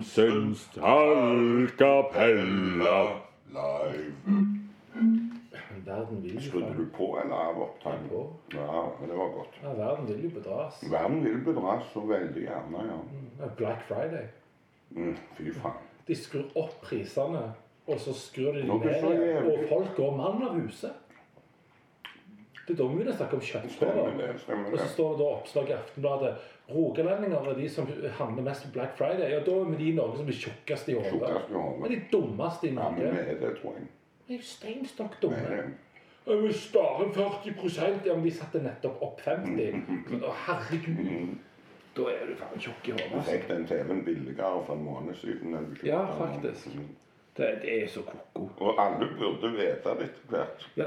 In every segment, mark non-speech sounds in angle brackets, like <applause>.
Høie Johansens tallkapella. Live. Verden vil jo Skrudde du på eller av opptaket? På. Ja, det var godt. Ja, verden vil jo bedras. Verden vil bedras så veldig gjerne, ja. Black Friday. Mm, fy faen. De skrur opp prisene, og så skrur de dem ned så jævlig. Og folk går mann av huset. Det er da vi begynner å snakke om stemmer Og så står det da oppslag i Aftenbladet. Rogalendinger er de som handler mest på Black Friday. Ja, da er vi de i Norge som blir tjukkest i hodet. Er Men de dummeste i Ja, men Norge. vi er det, tror jeg. De er jo steinstokk dumme. er det. Jeg vil spare 40 Ja, men de satte nettopp opp 50 Å, herregud. Da er du faen tjukk i Du hodet. altså. fikk den TV-en billigere for en måned siden. du Ja, faktisk. Det, det er så ko-ko. Og alle burde vite det etter hvert. Ja,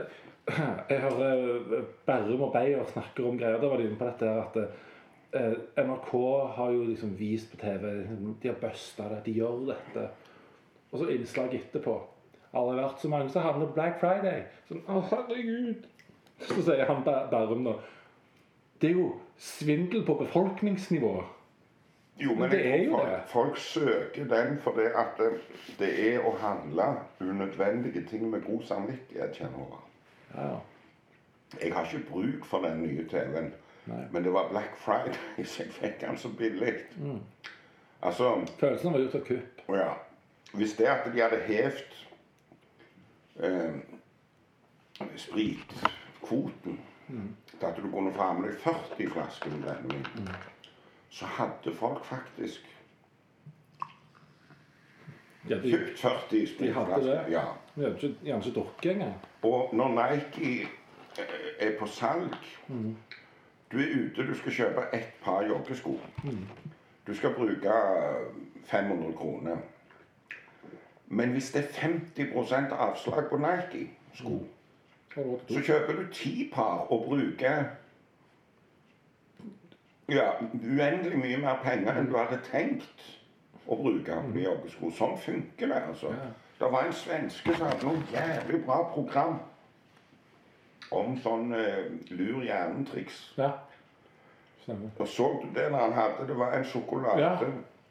jeg hører eh, Berrum og Beyer snakker om greier. Da var de inne på dette her at eh, NRK har jo liksom vist på TV De har busta det, de gjør dette. Og så innslag etterpå. Aldri vært så mange som havner på Black Friday. Sånn, å herregud. Så sier han Ber- Berrum nå Det er jo svindel på befolkningsnivå. Jo, men Det er jo folk, det. folk søker den fordi at det, det er å handle unødvendige ting med god samvittighet, kjenner jeg. Ja, Jeg har ikke bruk for den nye TV-en, men det var Black Friday, <laughs> så jeg fikk den så billig. Mm. Altså, Følelsen var gjort av kupp. ja Hvis det at de hadde hevt eh, spritkvoten til at du kunne få med deg 40 flasker med brennevin, så hadde folk faktisk Ja, de, kjøpt 40 de hadde spritflasker. Ja. De hadde ikke, gjerne ikke drukket engang. Og når Nike eh, er på salg Du er ute, du skal kjøpe ett par joggesko. Du skal bruke 500 kroner. Men hvis det er 50% avslag på Nike-sko, til så kjøper du ti par og bruker ja, uendelig mye mer penger enn du hadde tenkt å bruke på joggesko. Sånn funker det, altså. Ja. Det var en svenske som hadde noe jævlig bra program om sånn uh, lur hjernen-triks. Ja. Stemmer. Og så du det når han hadde Det var en sjokolade Ja.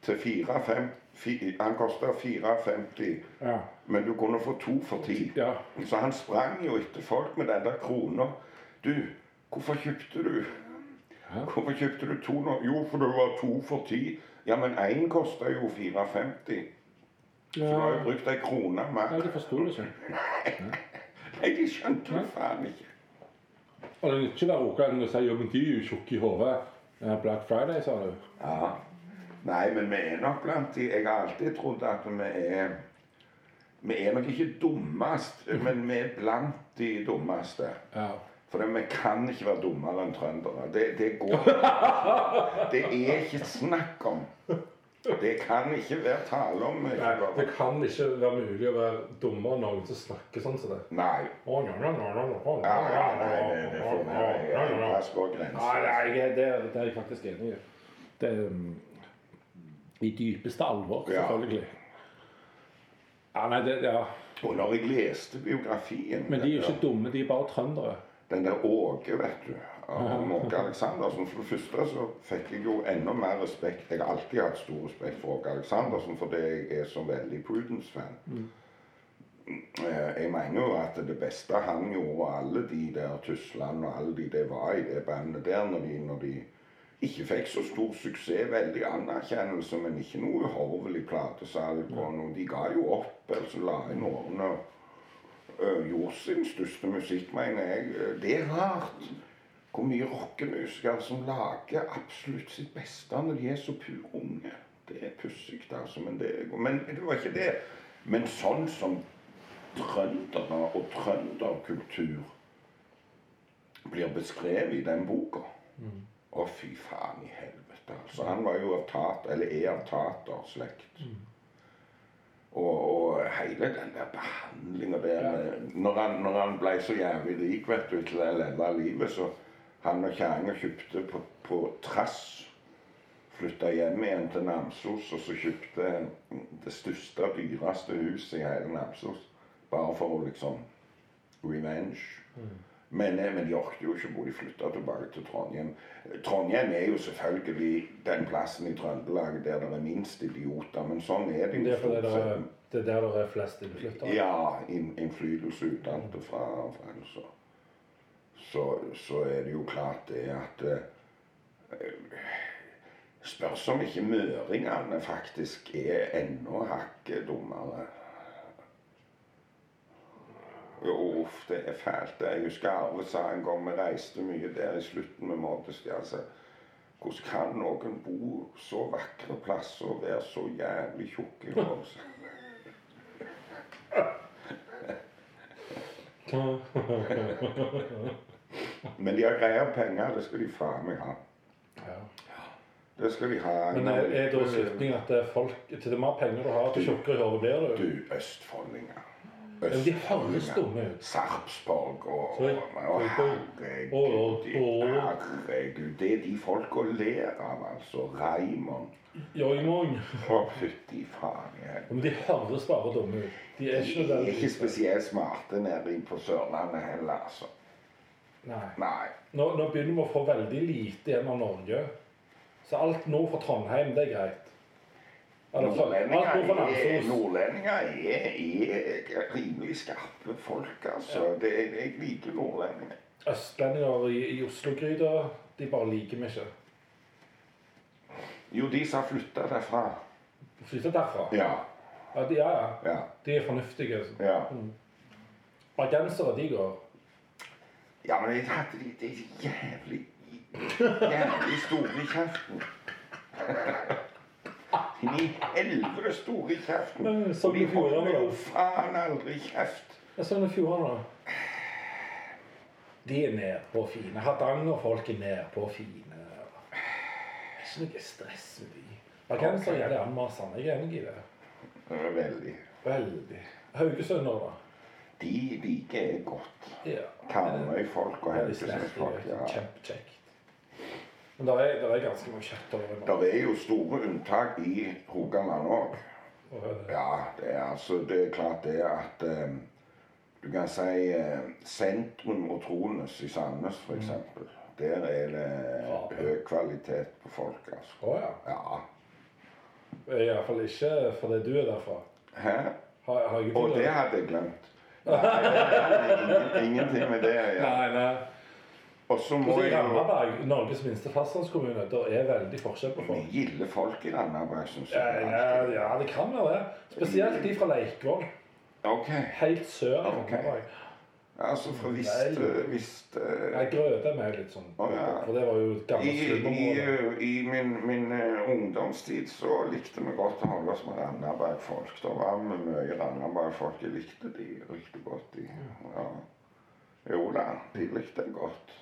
til 4,5 fi- Han kosta 4,50, Ja. men du kunne få to for ti. ja. Så han sprang jo etter folk med den der krona. Du, hvorfor kjøpte du Ja. Hvorfor kjøpte du to nå? Jo, for det var to for ti. Ja, men én kosta jo 4,50. Så du har jo brukt ei krone Nei, mer. de forsto det ikke. Nei, de skjønte det faen ikke. Og det nytter ikke være rogalending og si jo, men de er jo tjukke i hodet. Black Friday, sa du. Ja. Nei, men vi er nok blant de Jeg har alltid trodd at vi er Vi er nok ikke dummest, men vi er blant de dummeste. Ja. For vi kan ikke være dummere enn trøndere. Det, det går <laughs> Det er ikke snakk om. Det kan ikke være tale om. Ikke Nei, det kan ikke være mulig å være dummere enn noen som snakker sånn som det. Nei. Nei, det, det får være en plass grensen. nei, det, det er jeg faktisk enig i. Det er um, i dypeste alvor, selvfølgelig. Ja, nei, det, ja. Og når jeg leste biografien Men de er jo ikke dumme, de er bare trøndere. Den der Åge, vet du. Av Åge Aleksandersen. For det første så fikk jeg jo enda mer respekt. Jeg har alltid hatt stor respekt for Åge Aleksandersen fordi jeg er så veldig Prudence-fan. Mm. Jeg mener jo at det beste han gjorde, og alle de der Tysland og alle de det var i det bandet der, når de, når de ikke fikk så stor suksess, veldig anerkjennelse, men ikke noe uhorvelig platesalg. og noe. De ga jo opp, altså la inn årene øh, gjorde sin største musikk, mener jeg. Øh, Det er rart hvor mye rockemusikere som lager absolutt sitt beste når de er så pur unge. Det er pussig, altså. Men det, men det var ikke det. Men sånn som trøndere og trønderkultur blir beskrevet i den boka Å, fy faen i helvete. Altså, han var jo av tater, eller er av taterslekt. Og, og hele den der behandlinga der ja. når, han, når han ble så jævlig rik vet du, til å leve livet, så han og kjerringa kjøpte på, på trass Flytta hjem igjen til Namsos, og så kjøpte det største og dyreste huset i hele Namsos. Bare for å liksom Revenge. Men, eh, men de orket jo ikke bo. De flytta tilbake til Trondheim. Trondheim er jo selvfølgelig den plassen i Trøndelag der det er minst idioter, men sånn er det Det jo er fordi det er, det er der det er flest innflyttere. Ja, inn, innflytelse utenfra. fra, altså. Så, så er det jo klart det at eh, Spørs om ikke møringene faktisk er enda hakket dummere. Jo, det er fælt. Jeg husker Arve sa en gang vi reiste mye der i slutten med Moddestia. Altså, hvordan kan noen bo så vakre plasser og være så jævlig tjukke i hodet? <laughs> <laughs> Men de har greie penger, det skal de faen meg ha. Ja. Det skal de ha. Men er, er da slutningen at det er folk, til det mer penger du har, til tjukkere i hodet blir du? Du, østfoldinger. Ut. Sarpsborg og herregud. Herregud. Det er de folka ler av, altså. Raymond. Joimon. Å, fytti faen. jeg- Men de høres bare dumme ut. De er ikke De er ikke spesielt smarte nede på Sørlandet heller, altså. Nei. Nei. Nå, nå begynner vi å få veldig lite igjen av Norge. Så alt nord for Trondheim, det er greit. Nordlendinger er, nordlendinger er, er rimelig skarpe folk, altså. Det er, jeg liker nordlendinger. Østlendinger i, i Oslo-gryta, de bare liker vi ikke. Jo, de som har flytta derfra. Flytta derfra. Ja. Ja, de, ja, ja. Ja. De er fornuftige. ja. Bergensere, de går. Ja, men jeg hadde de, de jævlig Jævlig store i kjeften. De helvete store i kjeften. Men Og Sogn de holder jo faen aldri kjeft. Jeg så Fjordane, da. De er nedpå fine. Hardangerfolk er nedpå fine. Det er ikke noe stress med de. Bergensere er jævlig anmasende. Jeg er enig i det. Det Veldig. Veldig. Haugesund, da. De liker jeg godt. Ja. Karmøy-folk og sterkt. Ja. Kjempekjekt. Men det er, er ganske mye kjøtt over det. Det er jo store unntak i Rogaland òg. Ja, det er altså Det er klart det at um, Du kan si uh, sentrum og Trones i Sandnes, f.eks. Der er det Ja. høy kvalitet på folk, altså. Å ja. Ja. Iallfall ikke fordi du er derfra. Hæ? Har, har Og det hadde jeg glemt. Nei, det er ingenting med det å gjøre. Og så må Altså, jeg Randaberg, Norges minste fastlandskommune, det er veldig forskjell på folk folk. gilde folk i Randaberg, syns jeg. ja, ja, det kan være det. Spesielt de fra Leikvoll. Okay. Helt sør i. Randaberg. Altså, for hvis, eh, hvis Jeg Nei, Grøde er litt sånn. Å, ja. For det var jo I, gammelt i, slumområde. I min, min eh, ungdomstid så likte vi godt å holde oss med Randaberg-folk. Det var med mye Randaberg-folk. Jeg likte de riktig godt. De. Ja. Jo da, de likte jeg godt.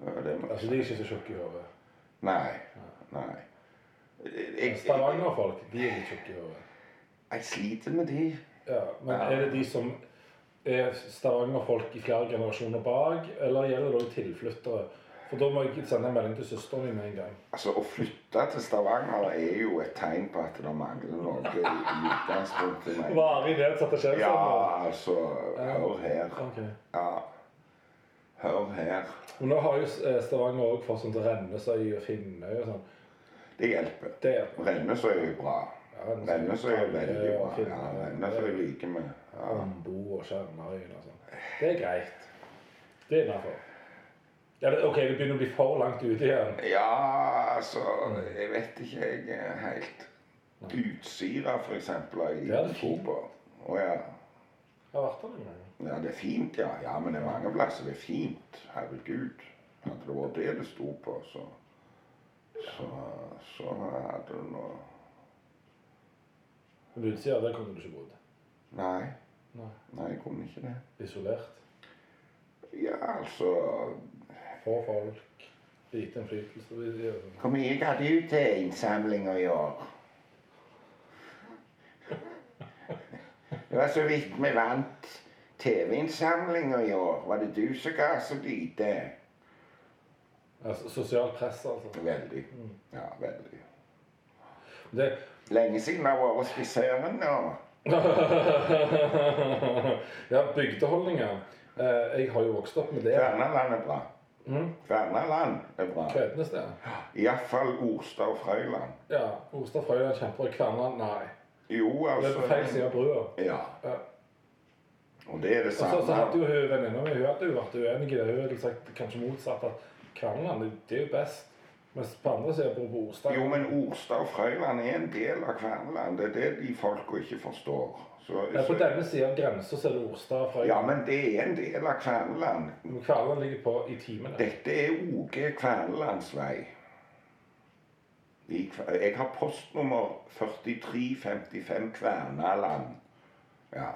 Det Altså, de er ikke så tjukke i hodet. Nei. Nei. Stavanger-folk, de er litt tjukke i hodet. jeg sliter med de. Ja, men er det de som er Stavanger-folk i flere generasjoner bak, eller gjelder det også tilflyttere? For da må jeg sende en melding til søsteren min med en gang. Altså, Å flytte til Stavanger er jo et tegn på at det mangler noe i utgangspunktet. jeg. Varig nedsatte skjellsommer. Ja, altså Hør her. Okay. Ja. Hør her. Men nå har jo eh, Stavanger òg fått sånn Rennesøy og Finnøy og sånn. Det hjelper. Det hjelper. Rennesøy er bra. ja, Rennesøy er veldig bra. Ja, Rennesøy liker vi. Ambo og Skjernøyen og sånn. Det er greit. Det er innafor. Ja, OK, det begynner å bli for langt ute igjen. ja, altså Jeg vet ikke, jeg er helt Utsira, for eksempel, har jeg tro på. Å ja. Jeg har vært der en gang. Ja, det er fint, ja. Ja, men det er mange plasser det er fint. Herregud. Hadde det vært det det sto på, så Så, så hadde det nå Men Utsida, der kunne du ikke bodd. Nei. Nei. Nei, jeg kunne ikke det. Isolert. Ja, altså Få folk. Lite innflytelse. Hvor mye ga du til innsamlinga i år? Det var så vidt vi vant TV-innsamlinga i år. Var det du som ga så lite? Altså, sosialt press, altså. Veldig. Ja, veldig. Det, Lenge siden vi har vært hos frisøren nå. <laughs> ja, bygdeholdninger. Eh, jeg har jo vokst opp med det. Kvernaland er bra. Mm. Kvernaland er bra. Kvednes, det. Iallfall Orstad og Frøyland. Ja. Ostad Frøyland kjemper. Kverneland, nei. Jo, Det er altså på feil side av brua. Ja. Ja. Og det er det Og så, så hadde jo venninna mi hun hadde jo vært uenig i det. Hun hadde sagt kanskje motsatt, at Kverneland det er jo best. Mens på andre sida bor på Orstad. Jo, men Orstad og Frøyland er en del av Kverneland. Det er det de folka ikke forstår. Så, Ja, på denne sida av grensa er det Orstad og Frøyland. ja, men det er en del av Kverneland. Men Kverneland ligger på i timene. Dette er OG Kvernelandsvei. Jeg har postnummer 4355 Kvernaland. Ja.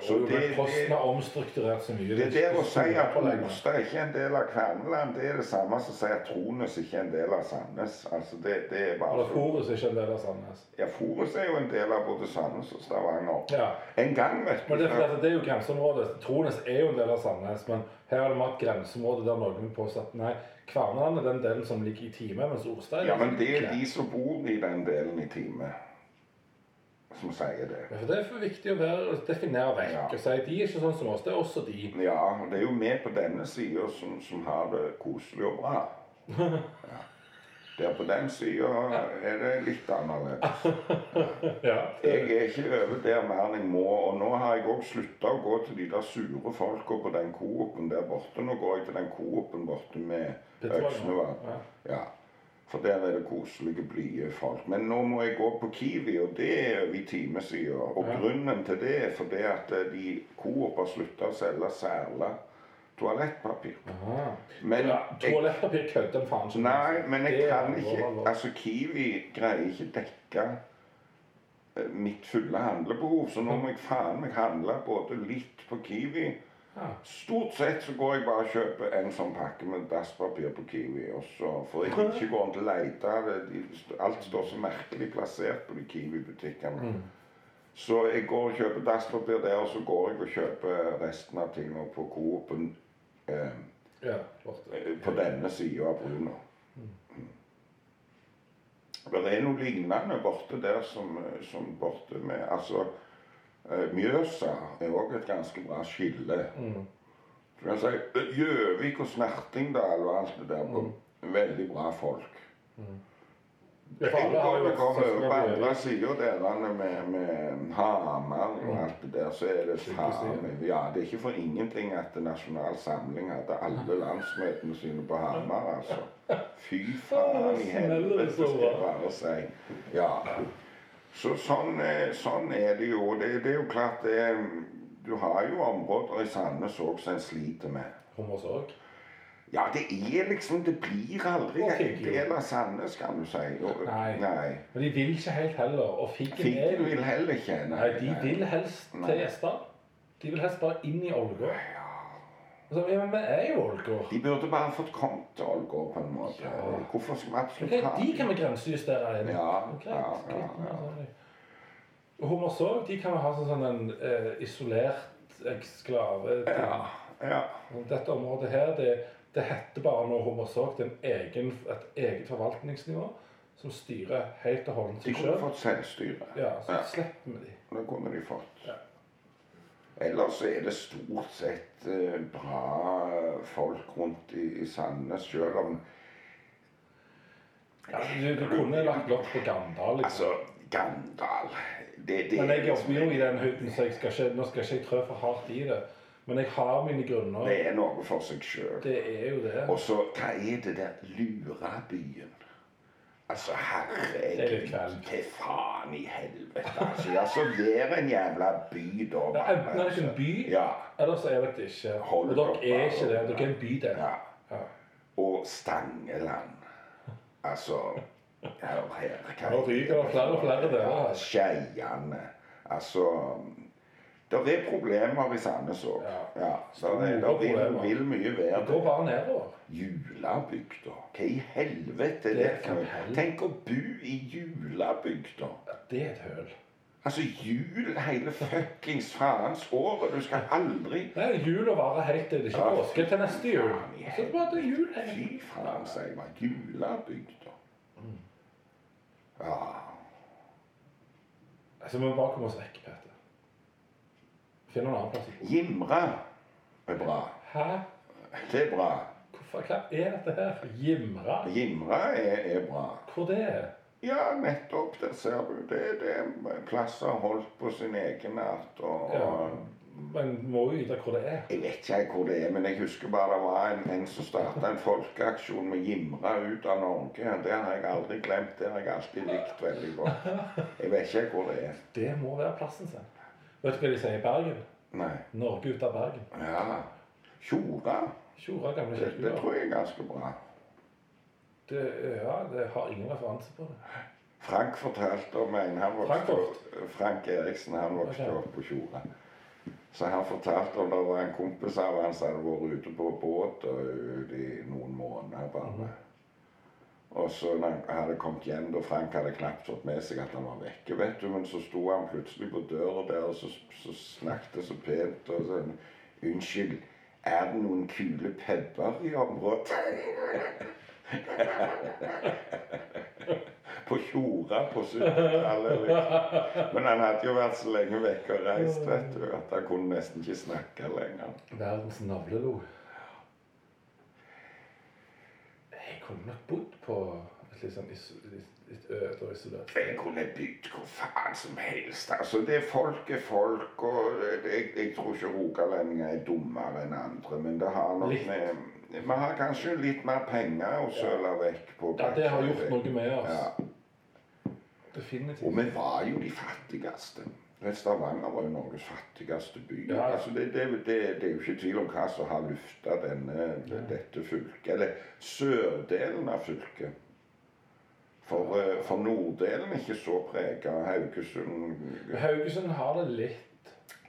Så Jo, men det, Posten det, har omstrukturert så mye. det der å si at stoler er ikke en del av Kverneland, det er det samme som å si at Trones ikke er en del av Sandnes. Altså, det, det er bare Eller. Forus er ikke en del av Sandnes. Ja, Forus er jo en del av både Sandnes og Stavanger. Ja. En gang, vet du Men det er, det er jo grenseområdet. Trones er jo en del av Sandnes, men her har vi hatt grenseområdet grenseområde der noen påstår at nei, Kverneland er den delen som ligger i time, mens Ostad er Ja, men det er de som bor i den delen i time, som sier det. Ja, Det er viktig å være, definere vekk Ja. og si de er ikke sånn som oss, det er også de. Ja, og det er jo vi på denne sida som, som har det koselig og bra. <laughs> Ja. Der på den sida er det litt annerledes. <laughs> Ja, Jeg er ikke over der mer enn jeg må, og nå har jeg òg slutta å gå til de der sure folka på den Coop-en der borte. Nå går jeg til den Coop-en borte med Øksnøva. Ja. For der er det koselige, blide folk. Men nå må jeg gå på Kiwi, og det er over i timesida. Og Ja. grunnen til det er fordi at eh, de Coop har slutta å selge særla toalettpapir. Aha. Men ja, Toalettpapir kødder en faen ikke. nei, men jeg kan ikke. Altså, Kiwi greier ikke dekke eh, mitt fulle handlebehov, så nå må jeg faen meg handle både litt på Kiwi. Stort sett så går jeg bare og kjøper en sånn pakke med dasspapir på Kiwi. Og så får jeg ikke gå til å lete. Alt står så merkelig plassert på de Kiwi-butikkene. Mm. Så jeg går og kjøper dasspapir der, og så går jeg og kjøper resten av tingene på Coop-en eh, Ja, på denne sida av brua. Mm. Det er noe lignende borte der som, eh, som borte med Altså, eh, Mjøsa er òg et ganske bra skille. Mm. Kan si eh, Gjøvik og Snertingdal og alt det der. Mm. Veldig bra folk. Mm. går over på andre sida der med, med Hamar og alt det der, så er det Sykehusene. Ja, det er ikke for ingenting at Nasjonal Samling hadde alle landsmøtene sine på Hamar, altså. <laughs> Fy faen i helvete, skal jeg bare si. Ja. Så sånn, eh, sånn er det jo. Det, det er jo klart det er, Du har jo områder i Sandnes òg som en sliter med. Hummers. Ja, det er liksom Det blir aldri en del av Sandnes, kan du si. Og, Nei. nei. Men de vil ikke helt heller. Og Figgen er vil heller ikke. Nei, nei de vil helst Nei. til Gjesdal. De vil helst bare inn i Ålgård. Altså, ja, men vi er jo Ålgård. De burde bare fått kommet til Ålgård på en måte. Ja. Hvorfor skal vi absolutt ha de kan vi grensejustere inn. Ja, Greit, ja, ja, ja. Og Hummersåk, de kan vi ha som sånn en eh, isolert eksklave. Ja, ja. Dette området her, det, det heter bare nå Hummersåk. Det er egen, et eget forvaltningsnivå som styrer helt og holdent De seg kunne sjøl. fått selvstyre. Ja, så slipper vi de. Det kunne de fått. Ja. Ellers er det stort sett eh, bra folk rundt i, i Sandnes, sjøl om ja, du, du kunne lagt lokk på Gandal, liksom. Altså, Gandal det, det Men jeg jobber jo i den huden, så skal ikke, nå skal ikke jeg trø for hardt i det. Men jeg har mine grunner. Det er noe for seg sjøl. Det jo det. Og så, hva er det der Lurabyen? Altså, er herregud, til faen i helvete. Altså, ja, så vær en jævla by, da. Ja, enten er det ikke en altså. by, Ja. eller så er det ikke. Hold Og dere er ikke det. Dere er en bydel. ja. Ja. Og Stangeland. Altså Hør her. Nå ryker det flere og flere der. Skeiane. Altså Det er problemer i Sandnes òg. Ja. Ja, så det, det vil, vil mye Det være går bare nedover. Julabygda. Hva i helvete er Det det for hel- Tenk å bo i julabygda. Ja, Det er et høl. Altså jul hele fuckings faens året. Du skal aldri Nei, jula varer helt til det ikke er påske til neste jul. Så bare det jul hele Fy faen, sier meg. Julabygda. Ja. Altså, vi må bare komme oss vekk, Peter. Finne en annen plass. Gimre er bra. Hæ? Det er bra. Hvorfor, hva er dette her? Gimre? Gimre er, er bra. Hvor det er? Ja, nettopp. Der ser du. Det, det er plasser holdt på sin egenart. Og, Ja. Men må jo vite hvor det er. Jeg vet ikke hvor det er, men jeg husker bare det var en, en som starta en folkeaksjon med Gimra ut av Norge. Det har jeg aldri glemt. Det har jeg alltid likt veldig godt. Jeg vet ikke hvor det er. Det må være plassen sin. Vet du hva de sier i Bergen? Nei. Norge ut av Bergen. Ja. Tjora. Tjora gamle Det, det kirkegård. tror jeg er ganske bra. Det, ja, det har ingen referanse på det. Frank fortalte om en han vokste Frankfurt? opp, Frank Eriksen han vokste Ok. opp på Tjora. Så han fortalte om det var en kompis av han som hadde vært ute på båt og ute i noen måneder bare. Og så når han hadde kommet hjem, da Frank hadde knapt fått med seg at han var vekke, vet du, men så sto han plutselig på døra der og så, så snakket så pent og sånn Unnskyld, er det noen kule puber i området? <laughs> på Tjora på 70-tallet. Liksom. Men han hadde jo vært så lenge vekke og reist vet du, at han kunne nesten ikke snakke lenger. Verdens navlelo. Jeg kunne nok bodd på et litt sånn litt, øde og isolert Jeg kunne bygd hvor faen som helst. Altså, det er folk er folk, og jeg, jeg tror ikke rogalendinger er dummere enn andre, men det har nok med Vi har kanskje litt mer penger å søle vekk på. Ja, det har gjort noe med oss. Ja. Definitivt. Og vi var jo de fattigste. Vet, Stavanger var jo Norges fattigste by. Ja. Altså det, det, det, det er jo ikke tvil om hva som har løfta dette fylket. Eller sørdelen av fylket. For, eh, for norddelen er ikke så prega. Haugesund Haugesund har det litt.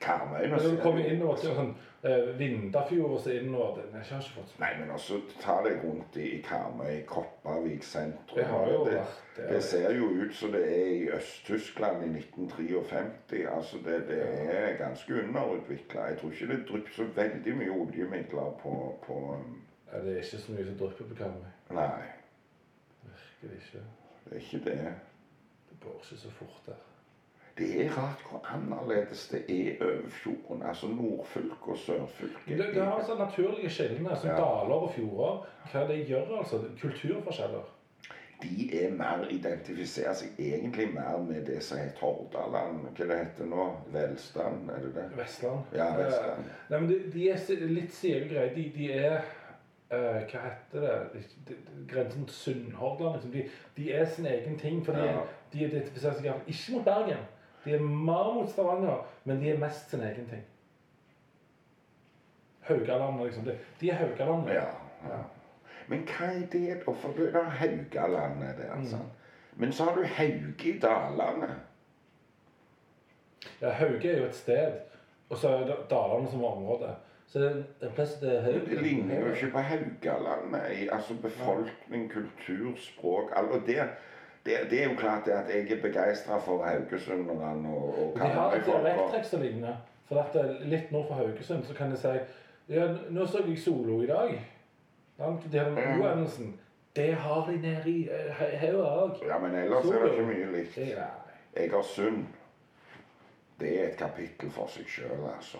Karmøy nå Men når du kommer innover til sånn eh, Vindafjord og så innover den, Jeg har ikke fått Nei, men også ta deg rundt i, i Karmøy, Kopervik sentrum. Det har jo det, vært det. det ser jo ut som det er i Øst-Tyskland i 1953. Altså det, det er ganske underutvikla. Jeg tror ikke det drypper så veldig mye oljemidler på, på um, Ja, det er ikke så mye som drypper på Karmøy. Nei, Virkelig ikke. det er ikke det. Det går ikke så fort der. Det er rart hvor annerledes det er over fjorden. Altså nordfylket og sørfylket. Det, det har altså naturlige skillene, som Ja. daler og fjorder. Hva det gjør, altså. Kulturforskjeller. De er mer, identifiserer seg egentlig mer med det som heter Hordaland. Hva det heter nå? Velstand, er det det? Vestland. Ja, Vestland. Eh, Nei, men de, de er litt sidige greier. De, de er eh, Hva heter det? De, de, grensen Sunnhordland. Liksom. De, de er sin egen ting. For Ja. de identifiserer seg ikke mot Bergen. De er mer mot Stavanger, men de er mest sin egen ting. Haugalandet, liksom. De, de er Haugalandet. Ja, ja. Men hva er det da? For det er Haugalandet der, Mm. sant? Men så har du Hauge i Dalane. Ja, Hauge er jo et sted, og så er det Dalane som område. Så det er en plass til Hauge. Det ligner jo ikke på Haugalandet altså befolkning, kultur, språk alt. Det, det, det er jo klart det at jeg er begeistra for haugesunderne og, og De har et dialekttrekk som ligner. For at er litt nord for Haugesund så kan de si ja, nå så jeg Solo i dag. Langt De har den Ja. U-endelsen. Det har de nede i eh, Hau- òg. Ja, men ellers er det ikke mye likt. Egersund, det er et kapittel for seg sjøl, altså.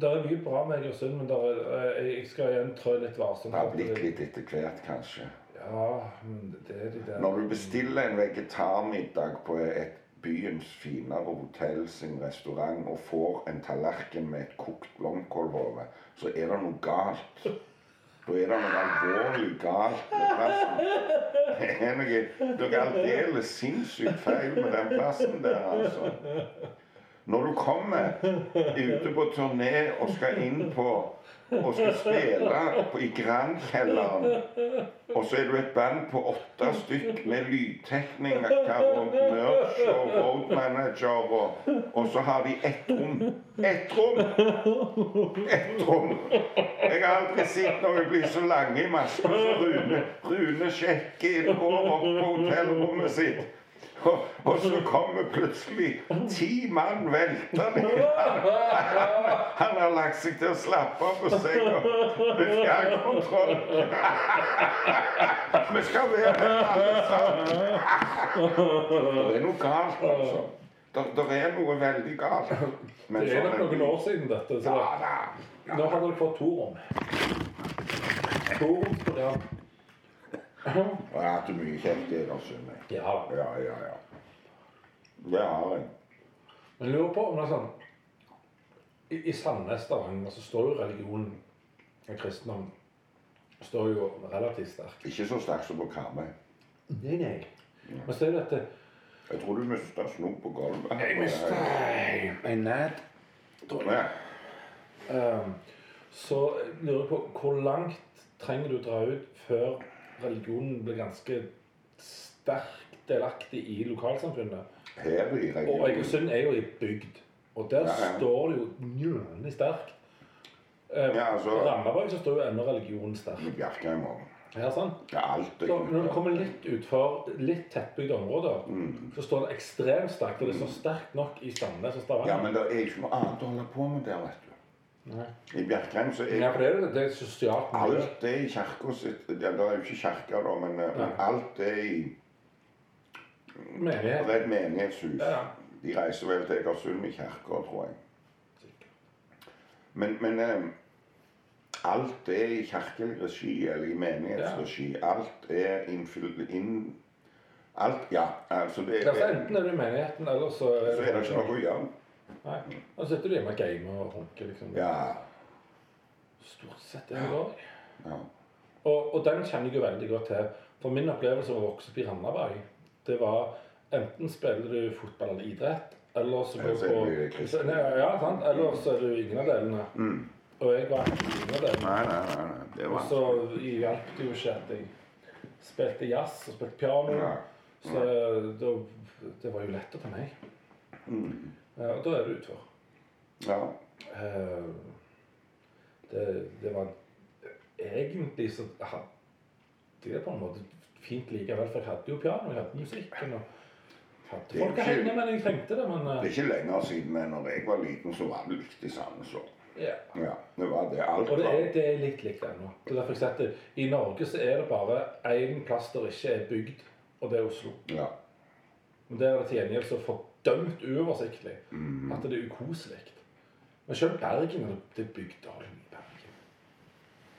Det er mye bra med Egersund, men der er, eh, jeg skal igjen trå litt varsomt. Det har blitt litt etter hvert, kanskje. Ja, men det er de der Når du bestiller en vegetarmiddag på et byens finere hotell sin restaurant og får en tallerken med et kokt blomkålhode, så er det noe galt. Da er det noe alvorlig galt med plassen. Det er noe, er aldeles sinnssykt feil med den plassen der, altså. Når du kommer ute på turné og skal inn på og skal spille på, i Grand-kjelleren, og så er du et band på åtte stykk med lydtekniker og merch og road manager, og, og så har de ett rom. Ett rom! Ett rom! Jeg har aldri sett noen bli så lange i maska som Rune. Rune sjekker inn, går opp på hotellrommet sitt. Og, og så kommer plutselig ti mann veltende inn. <laughs> Han han har lagt seg til å slappe av på senga med fjernkontroll. <laughs> Vi skal være her alle sammen. Det er noe galt, altså. Det, er noe veldig galt. Men Det er sånn nok noen år siden dette. Så Ja da, da. Nå har dere fått to rom. To rom på det. Og jeg har hatt mye kjeft i Egersund. jeg. Ja. Ja, ja, ja. Det har jeg. Men jeg lurer på om det er sånn I, i Sandnes, Stavanger, så står jo religionen og kristendom står jo relativt sterk. Ikke så sterk som på Karmøy. Nei, nei. Men så er det dette Jeg tror du mista snop på gulvet. Jeg mista en ned. Ja. Um, så jeg lurer på hvor langt trenger du dra ut før religionen blir ganske sterkt delaktig i lokalsamfunnet? Her i Og. Egersund er jo i bygd, og der Ja, ja. står det jo njølig sterkt. Eh, Ja, altså- Randaberg så står jo ennå religionen sterkt. I Bjerkreim òg. Ja, sant? ja, alt Så når du kommer litt utfor litt tettbygde områder, Mm. så står det ekstremt sterkt. Og det står sterkt nok i Sandnes og Stavanger. Ja, men det er ikke noe annet å holde på med der, vet du. Nei. I Bjerkreim så Ja, er for det er, det er sosialt miljø. alt er i kirka sitt ja, Det er jo ikke kirke, da, men, eh, men alt er i Menighet. Det er et menighetshus. Ja. De reiser vel til Egersund i kirka, tror jeg. Men, men eh, alt er i kirkelig regi eller i menighetsregi. Alt er innfylt inn Alt, ja. Altså det er, enten er i menigheten, eller så så er det ikke noe å gjøre. Nei. Da sitter du hjemme og gamer og runker, liksom. Ja. Stort sett det det i. ja. Og, og den kjenner jeg jo veldig godt til. For min opplevelse av å vokse opp i Randaberg, det var enten spiller du fotball eller idrett, eller så går du er på. Nei, Ja, sant? Eller så er du ingen av delene. Mm. Og jeg var ikke ingen av delene. Nei, nei, nei. nei. Det Og så hjalp det jo ikke at jeg spilte jazz og spilte piano. Ja. Så da, det var jo lett å ta meg. Mm. Ja, og da er det utfor. Ja. Eh, det, det var Egentlig så hadde jeg på en måte fint likevel, for jeg hadde jo piano, jeg hadde musikken og hadde folk å ikke- henge med jeg trengte det, men Det eh, er ikke lenger siden, men når jeg var liten, så var det likt i samme òg. ja. Ja, det var det. Alt Og det er, det er litt likt ennå. Det er derfor jeg sier at I Norge så er det bare én plass der ikke er bygd, og det er Oslo. Ja. Men der er det til gjengjeld så fordømt uoversiktlig Mm. at det er ukoselig. Men selv Bergen er det er bygdeholm i Bergen.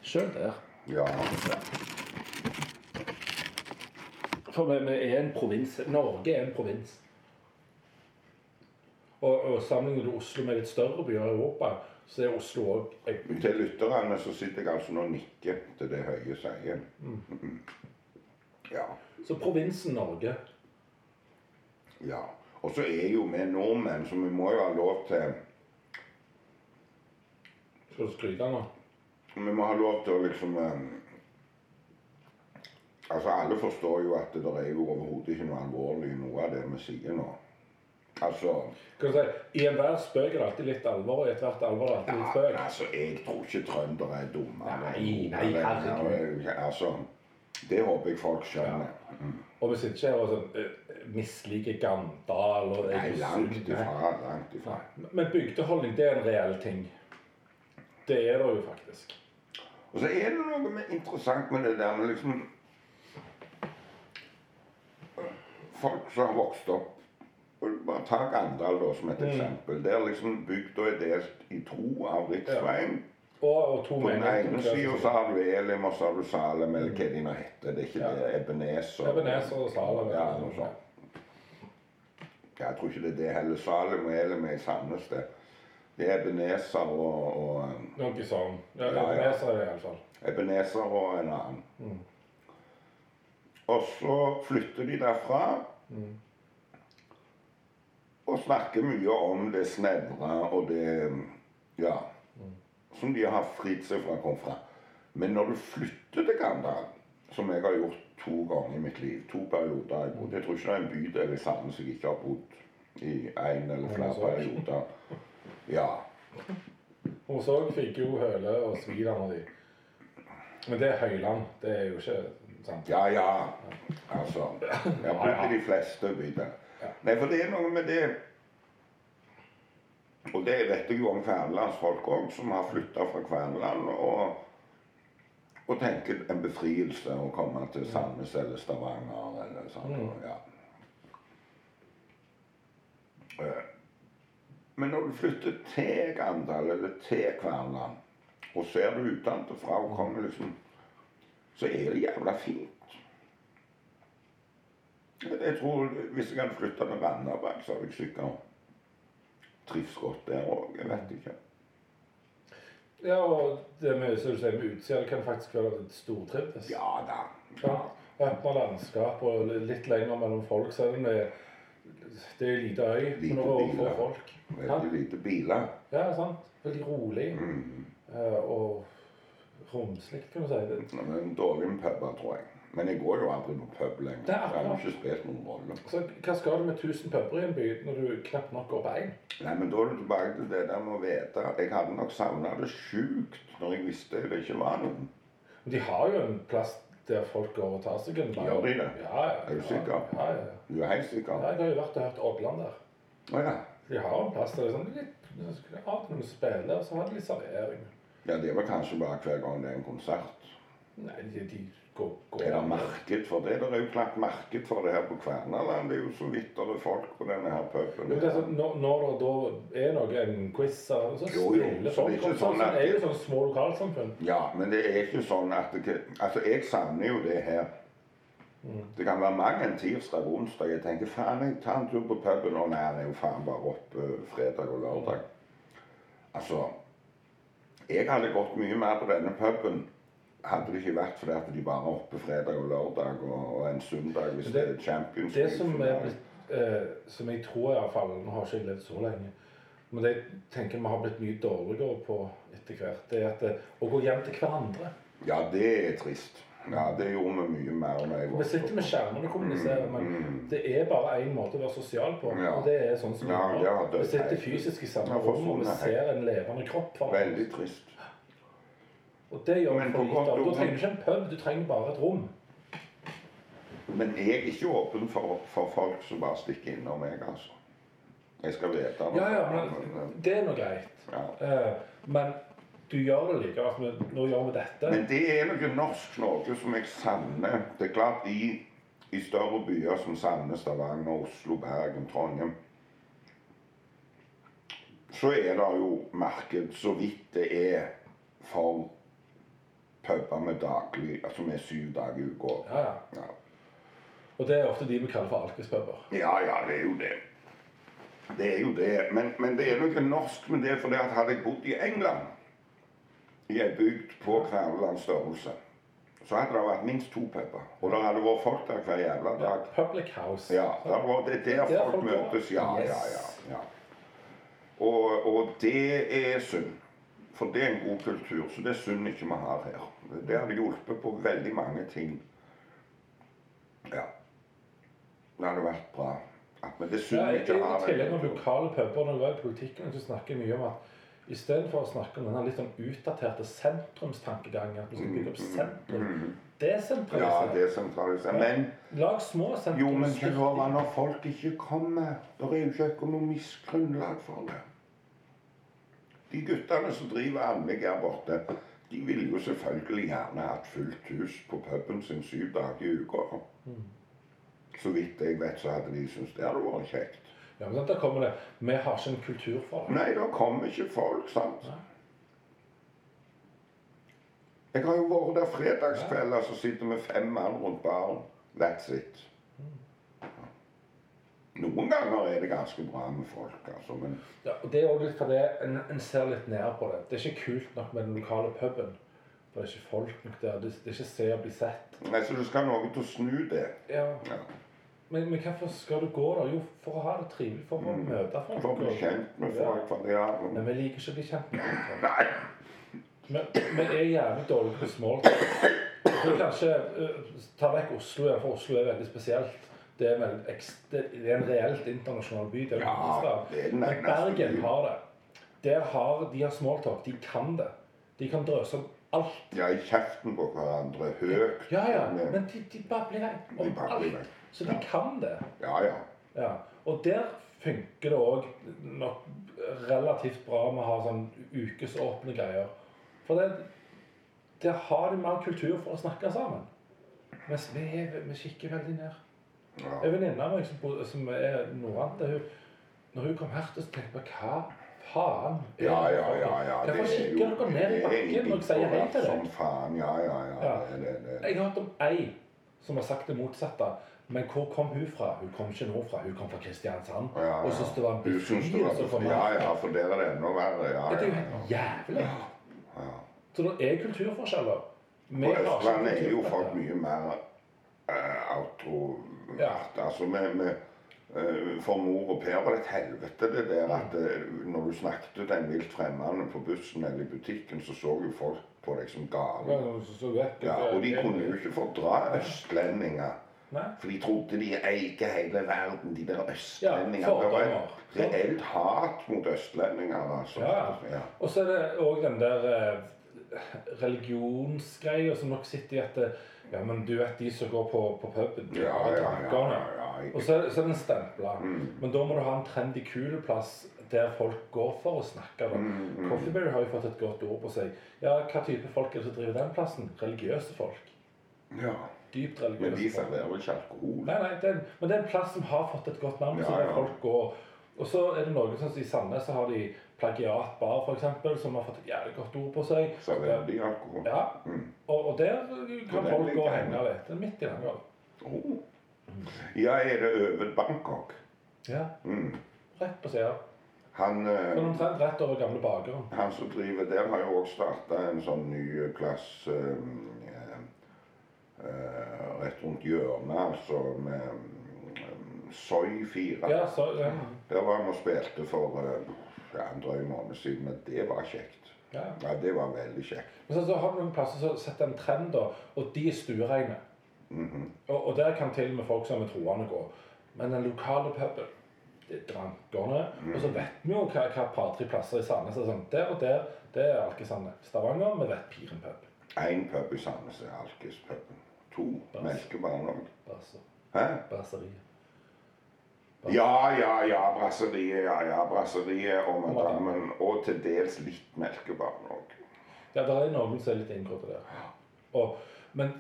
Selv der. ja. For vi, er en provins. Norge er en provins. Og, og sammenligner du Oslo med litt større byer i Europa, så er Oslo òg. Til lytterne så sitter jeg altså nå og nikker til det Høie sier. Mm. Ja. Så provinsen Norge ja. Og så er jo vi nordmenn, så vi må jo ha lov til Skal du skryte nå? Vi må ha lov til å liksom eh, Altså, alle forstår jo at det der er jo overhodet ikke noe alvorlig i noe av det vi sier nå. Altså kan du si, I enhver spøk er det alltid litt alvor, og i ethvert alvor er det alltid litt spøk. Ja, altså, jeg tror ikke trøndere er dumme. Nei, nei, herregud. Altså, det håper jeg folk skjønner. Ja. Og vi sitter ikke her og sånn, misliker Gandal og Nei, langt ifra. Langt ifra. Men bygdeholdning, det er en reell ting. Det er det jo faktisk. Og så er det noe med interessant med det der med liksom Folk som har vokst opp Bare ta Gandal da, som et Mm. eksempel. Der liksom bygda er delt i to av riksveien. Og, og to På den ene sida så har du Elim, og så har du Salem, eller hva de nå heter. Det er ikke Ja. det. Ebenezer. Ebenezer og Salem. Ja, noe sånt. Jeg tror ikke det er det heller. Salem og Elim er i Sandnes, det. Det er Ebenezer og, og Noe sånn. Ja, Ja, ja. Ebenezer i hvert iallfall. Ebenezer og en annen. Mm. Og så flytter de derfra Mm. og snakker mye om det snevre og det Ja. Som de har fridd seg fra å komme fra. Men når du flytter til Gandal, som jeg har gjort to ganger i mitt liv, to perioder har jeg bodd Jeg tror ikke det er en bydel i Sandnes jeg ikke har bodd i én eller flere perioder. Ja. Hos òg fikk jo Høle og svigerne de. Men det er Høyland. Det er jo ikke sant. Ja, ja. Altså Jeg har bodd i de fleste bydeler. Nei, for det er noe med det Og det vet jeg jo om kvernelandsfolk òg, som har flytta fra Kverneland og, og tenker en befrielse å komme til Sandnes eller Stavanger eller sånn. Mm. Ja. Eh, Men når du flytter til Gandal eller til Kverneland, Og ser du utenfra og kommer liksom Så er det jævla fint. Jeg jeg tror Hvis jeg hadde flytta til Randaberg, så hadde jeg sikkert trivs godt der òg. Jeg vet ikke. Ja, og det med, som du sier, med utsida, kan faktisk være litt stortrivdes. Ja da. Ja. Landskap og litt lenger mellom folk, selv om det er det er en øy. Lite er biler. folk. Veldig lite biler. Ja, sant. Veldig rolig Mm. eh, og romslig, kan du si. Det. Men dårlig med puber, tror jeg. Men jeg går jo aldri på pub lenger. Det har jo ikke spilt noen rolle. Så hva skal du med 1000 puber i en by når du knapt nok går på én? Nei, men da er du tilbake til det der med å vite. Jeg hadde nok savna det sjukt når jeg visste det ikke var noen. De har jo en plass der folk går og tar seg en Gjør de det? Ja, ja. Er du sikker? Ja, ja, ja. Du er helt sikker? ja. Jeg har jo vært og hørt Odland der. Å ja. De har en plass der det er sånn litt og til når spiller, og så har de litt servering. Ja, det var kanskje bare hver gang det er en konsert. Nei, de, de går, går Er det marked for det? Det er jo klart marked for det her på Kvernaland. Det er jo så vidt det er folk på denne her puben. Sånn, når, når det da er noen en quiz, så spiller det er folk. opp. Sånn, sånn er jo sånn små lokalsamfunn. Ja, men det er ikke sånn at det, Altså, jeg savner jo det her. Det kan være mange en tirsdag og onsdag. Jeg tenker faen, jeg tar en tur på puben. Og nei, det er jo faen bare opp eh, fredag og lørdag. Altså Jeg hadde gått mye mer på denne puben hadde det ikke vært fordi at de bare er oppe fredag og lørdag og, og en søndag hvis det, det- er Champions League Det som er blitt eh, Som jeg tror iallfall Nå har ikke jeg levd så lenge. Men det jeg tenker vi har blitt mye dårligere på etter hvert, det er at det, å gå hjem til hverandre. Ja, det er trist. Ja, det gjorde vi mye mer når jeg Vi sitter med skjermene og kommuniserer, men Mm. det er bare én måte å være sosial på. Ja. Og det er sånn som vi Ja, gjør. det har Vi sitter fysisk i samme rom, og vi sånn er ser en levende kropp. Veldig trist. Og det gjør vi Men for lite av. Da trenger du ikke en pub, du trenger bare et rom. Men jeg er ikke åpen for, for folk som bare stikker innom meg, altså. Jeg skal vite noe. Ja, ja, men det er nå greit. ja. Uh, men du gjør det likevel. Nå gjør vi dette. Men det er noe norsk noe som jeg savner. Det er klart i, i større byer som Sandnes, Stavanger, Oslo, Bergen, Trondheim Så er det jo marked så vidt det er for puber med daglig Altså med syv dager i uka. Ja, ja. Ja. Og det er ofte de vi kaller for alkispuber. Ja, ja, det er jo det. Det er jo det. Men, men det er noe norsk med det, for det at hadde jeg bodd i England, i ei bygd på Kvernelands størrelse, så hadde det vært minst to puber. Og det hadde vært folk der hver jævla Ja, dag. public house. Ja, det, var, det er der Der folk folk møtes. Ja, ja, ja. ja. Og, og det er synd. For det er en god kultur, så det er synd ikke vi har her. Det hadde hjulpet på veldig mange ting. Ja. Det hadde vært bra. At, men det er synd Ja, ikke er har i tillegg til lokale puber når du var i politikken, så snakker jeg mye om at istedenfor å snakke om denne litt sånn utdaterte sentrumstankegangen, at vi skal bygge opp sentrum, Mm. Ja, desentralisere. Ja, Men Lag små sentrum. jo, men de. når folk ikke kommer? Det er jo ikke økonomisk grunnlag for det. De guttene som driver anlegg her borte, de ville jo selvfølgelig gjerne hatt fullt hus på puben sin syv dager i uka. Så vidt jeg vet, så hadde de syntes det hadde vært kjekt. Ja, men da kommer det. Vi har ikke en kultur for det. Nei, da kommer ikke folk, sant. Nei. Jeg har jo vært der fredagskvelder, så sitter vi fem mann rundt baren. That's it. Noen ganger er det ganske bra med folk, altså, men Ja, og det er også litt fordi en, en ser litt ned på det. Det er ikke kult nok med den lokale puben. For det er ikke folk nok der. Det, det er ikke se og bli sett. Nei, så du skal ha noe til å snu det. Ja. Ja. Men, men hvorfor skal du gå der? Jo, for å ha det trivelig. For å møte folk. Mm. For å bli kjent med folk. Ja. ja. Men vi liker ikke å bli kjent med folk. <laughs> Nei. Men vi er jævlig dårlige på smalltalk. Kanskje uh, Ta vekk Oslo for Oslo er veldig spesielt. Det er, vel, det er en reelt internasjonal by. Det er Ja, det er Men Bergen har det. Der har de har smalltalk. De kan det. De kan drøse om alt. Ja, i kjeften på hverandre. Høyt. Ja, ja. Men de, de babler vei De om alt. Så de kan det. Ja, ja. Ja. Og der funker det òg nok relativt bra med å ha sånn ukesåpne greier. For det, der har de mer kultur for å snakke sammen. Mens vi, vi kikker veldig ned. Ja. En venninne av meg som, som er hun, når hun kom her, så tenkte jeg på hva faen? Ja, ja, ja. ja. Hvorfor Det er kikker dere ned i bakken når jeg sier hei til deg? faen. Ja, ja, ja. Det, det. Jeg har hørt om ei som har sagt det motsatte. Men hvor kom hun fra? Hun kom ikke nordfra, hun kom fra Kristiansand. Ja, ja. Og syntes det var en befrielse for meg. Ja, ja, for der er det enda verre. Ja, Det er jo helt jævlig. ja. Så det er kulturforskjeller. På Østlandet er jo folk mye mer uh, automat. Ja. Altså med, med eh, For mor og Per var det et helvete det der at eh, når du snakket til en vilt fremmede på bussen eller i butikken, så så jo folk på deg som gale. Ja, og de kunne jo ikke fordra østlendinger. Nei. For de trodde de eide hele verden, de der østlendingene. Ja, det var et reelt hat mot østlendinger. Altså. Ja. Ja. Og så er det òg den der eh, religionsgreia som nok sitter i at Ja, men du vet de som går på, på puben. Ja, ja, ja. Og så, så er den stempla. Mm. Men da må du ha en trendy, kul plass der folk går for å snakke. da. Mm, mm. Coffeeberry har jo fått et godt ord på seg. Ja, Hva type folk er det som driver den plassen? Religiøse folk. ja. Dypt religiøse. Men de serverer vel ikke alkohol? Nei, nei, det er, men det er en plass som har fått et godt navn. så der folk går. Og så er det noe sånn som i Sandnes så har de Plagiat bar, f.eks., som har fått et jævlig godt ord på seg. Serverer alkohol? Ja, Mm. og, og der kan folk gå og henge litt. Det er midt i Langholm. Oh. Ja, er det over Bangkok? Ja, Mm. rett på sida. Han, eh, Sånn omtrent rett over gamle bakeren. han som driver der, har jo også starta en sånn ny plass øh, øh, rett rundt hjørnet, altså med Soy 4. Ja, så, ja. Der var vi og spilte for eh, ja, en drøy måned siden, men det var kjekt. ja. Ja, det var veldig kjekt. Men så, så har du noen plasser som setter en trend, da, og de er stuereine. -hmm. Og, og der kan til og med folk som er troende gå. Men den lokale puben, det er drankerne. Og så vet vi jo hva, hva par-tre plasser i Sandnes er sånn. Der og der, det er Alkesand. Stavanger, vi vet Piren pub. Én pub i Sandnes er Alkespuben. To melkebarn òg. Hæ? Brasseriet. Ja, ja, ja. Brasseriet, ja, ja. Brasseriet og Madammen. Og til dels litt melkebarn òg. Ja, det er noen som er litt inngått der. Og, men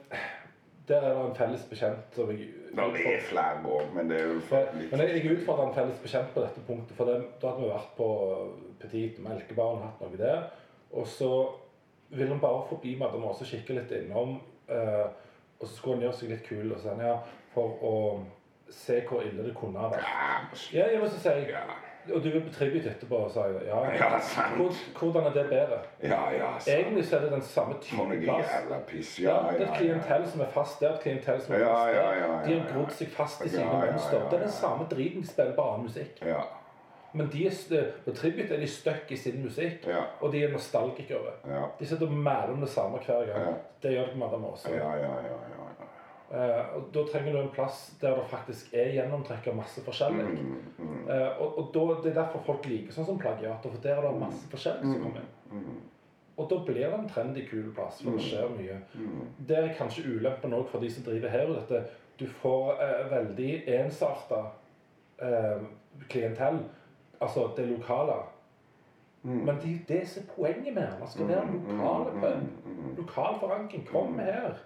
der er det en felles bekjent som jeg Det er flere òg, men det er jo For, litt men jeg, jeg utfordrer en felles bekjent på dette punktet. For det, da hadde vi vært på Petit Melkebarn, hatt noe der. Og så ville han bare forbi Madam og kikke litt innom. Eh, og så skulle han gjøre seg litt kul og sånn, ja, for å se hvor ille det kunne ha vært. Ja, Ja, jeg må si, ja, Og du på tribut etterpå, sa si Ja, Ja, sant. Hvor, hvordan er det bedre? ja. ja sant. Egentlig så er det den samme typen. type plass. piss. Ja, Ja, det er ja, et ja. klientell som er fast der, et klientell som er fast der. ja, ja, ja, De har ja. grodd seg fast i Ja, sine ja, ja, mønster. Det er den samme driten, de spiller på annen musikk. Ja, Men de er, på Tribute er de stuck i sin musikk, ja, og de er nostalgikere. ja. De sitter og mæler om det samme hver gang. Ja. Det gjør de på Madam også. Ja, ja, ja, ja, ja. Eh, og da trenger du en plass der det faktisk er gjennomtrekk av masse forskjellig. Eh, og og da, det er derfor folk liker sånn som plagiater, for der er det masse forskjellig som kommer inn. Og da blir det en trendy, kul plass, for det skjer mye. Der er kanskje ulempen òg for de som driver her. dette. Du får eh, veldig ensarta eh, klientell, altså det lokale. Mm. Men det er jo det som er poenget med den. Det skal være lokale pub. Lokal forankring. Kom her.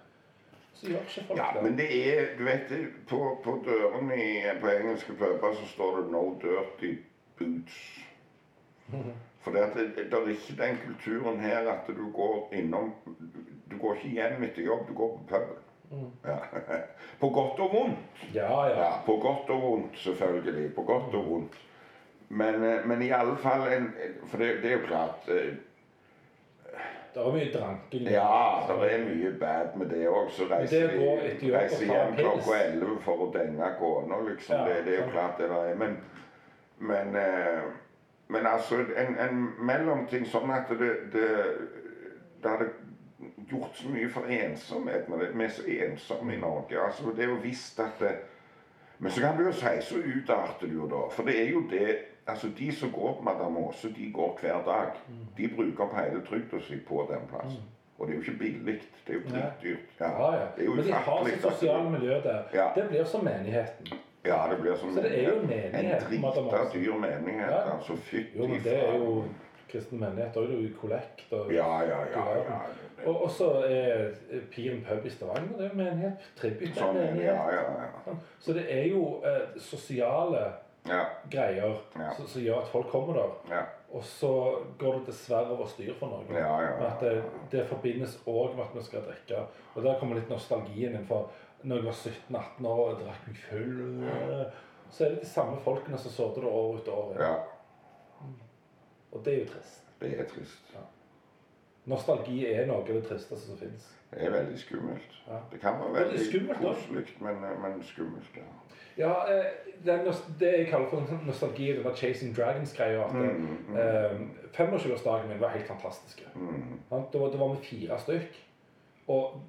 Så gjør ikke folk Ja, det. men det er Du vet på, på døren i, på engelske puber så står det 'No dirty boots'. <laughs> For det, det, er ikke den kulturen her at du går innom Du går ikke hjem etter jobb, du går på puben. Ja. <laughs> På godt og vondt. Ja, ja. Ja, på godt og vondt, selvfølgelig. På godt og vondt. Men, eh, men i alle fall en, For det, det er jo klart eh, Det er mye dranking. Ja, det er mye bad med det òg. Så reiser de reiser hjem klokka elleve for å denge kona, liksom. Ja, det, det er jo sant. klart det er. Men, men, eh, men altså en, en mellomting sånn at det, det, det hadde gjort så mye for ensomhet med det. Vi er så ensomme i Norge. altså Det er jo visst at det, Men så kan du jo si så utarter du jo da. For det er jo det altså De som går på Madam Aase, de går hver dag. De bruker opp hele trygda si på den plassen. Og det er jo ikke billig. Det er jo dritdyrt. Ja, ja. Det er jo Men de har sitt sosiale miljø der. Ja. Det blir som menigheten. Ja, det blir som Så det er jo en menighet, En drita dyr menighet. Ja. Altså, fytti men det er jo kristen menighet. Det er jo kollekt. Og, Ja, ja, ja. ja. og, og så er Piren pub i Stavanger det er jo menighet. Tribute er Sånn det. menighet. Ja, ja, ja. Så det er jo eh, sosiale Ja. Greier Ja. som gjør at folk kommer der. Ja. Og så går det dessverre over styr for. Ja, ja, Med At det, det forbindes òg med at vi skal drikke. Og der kommer litt nostalgien inn. For når jeg var 17-18 år og drakk meg full, så er det de samme folkene som sådde det år ut og år inn. ja. Og det er jo trist. Det er trist. Nostalgi er noe av det tristeste som fins. Det er veldig skummelt. Ja. Det kan være veldig skummelt koselig, men, men skummelt. Ja. Ja, eh, det, det jeg kaller for sånn nostalgi, det var Chasing Dragons-greia. At Mm, mm. eh, 25-årsdagen min var helt fantastisk. Mm. Sant? Det var, var med fire stykk. Og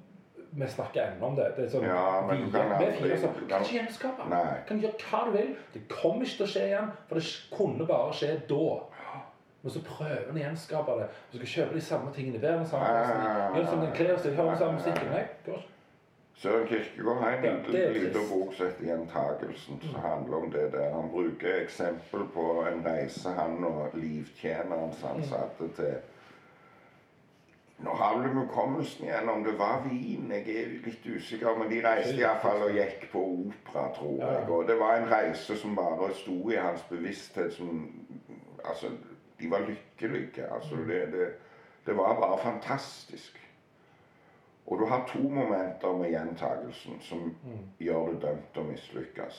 vi snakker ennå om det. det er sånn, Ja, men vi, du kan aldri- fire så, du kan- kan. Kan gjøre hva du vil. Det kommer ikke til å skje igjen, for det kunne bare skje da. Men så prøver han å gjenskape det. Du skal kjøpe de samme tingene. Være den samme plassen. Gjør det som den kler seg. hører den samme musikken. Nei, går ikke. Søren Kirkegård har en liten bok som heter 'Gjentagelsen', som handler om det der. Han bruker eksempel på en reise han og livtjeneren som han satte til Nå har vel hukommelsen igjen om det var vin, jeg er litt usikker. Men de reiste iallfall og gikk på opera, tror jeg. Og det var en reise som bare sto i hans bevissthet som Altså, de var lykkelige. Altså, det, det, det var bare fantastisk. Og du har to momenter med gjentagelsen som gjør det dømt til å mislykkes.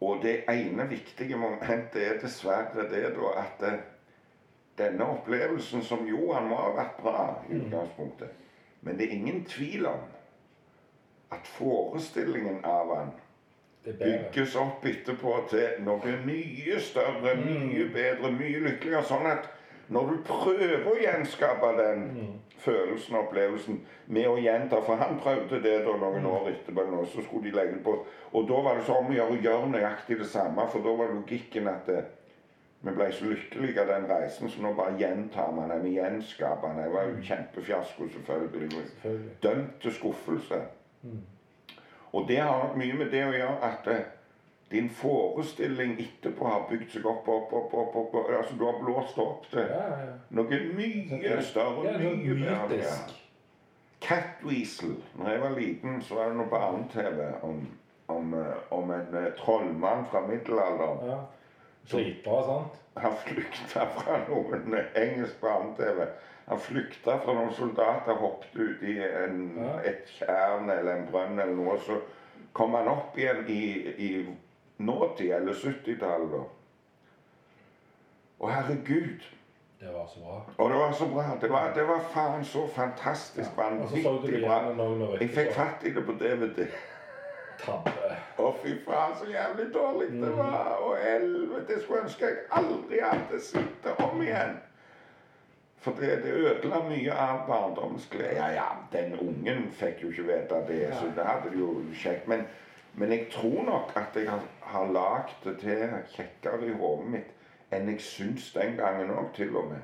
Og det ene viktige momentet er dessverre det da at eh, denne opplevelsen, som jo han må ha vært bra i utgangspunktet, men det er ingen tvil om at forestillingen av han. Bygges opp etterpå til noe mye større, mye bedre, mye lykkeligere. Sånn at når du prøver å gjenskape den følelsen og opplevelsen med å gjenta For han prøvde det da noen år etterpå, nå, så skulle de legge det på. Og da var det så om å gjøre å gjøre nøyaktig det samme, for da var logikken at det, vi ble så lykkelige av den reisen, så nå bare gjentar man den. Vi gjenskaper. Det var jo kjempefiasko, selvfølgelig. Selvfølgelig. Dømt til skuffelse. Og det har mye med det å gjøre at eh, din forestilling etterpå har bygd seg opp, opp, opp, opp, opp, altså Du har blåst opp til Ja, ja, noe mye større, Ja, mye bedre. Catweasel. Når jeg var liten, så var det noe barne-TV om, om, eh, om en eh, trollmann fra middelalderen. ja. Dritbra, sånt? Han flykta fra noen engelsk barne-TV. Han flykta fra noen soldater, hoppet ut i en, Ja. et tjern eller en brønn eller noe. Så kom han opp igjen i, i nåtid, eller 70-tallet. da. Å, herregud. Det var så bra. Og det var så bra. Det var, det var faen så fantastisk Og det vanvittig bra. Jeg fikk fatt i det på DVD. Tabbe. Å, fy faen, så jævlig dårlig det Mm. var. Og helvete, det skulle ønske jeg aldri hadde sett det om igjen. For det, det ødela mye av barndommens glede. Ja, ja, den ungen fikk jo ikke vite det, så det hadde de jo kjekt. Men, men jeg tror nok at jeg har, har lagd det til kjekkere i hodet mitt enn jeg syns den gangen òg, til og med.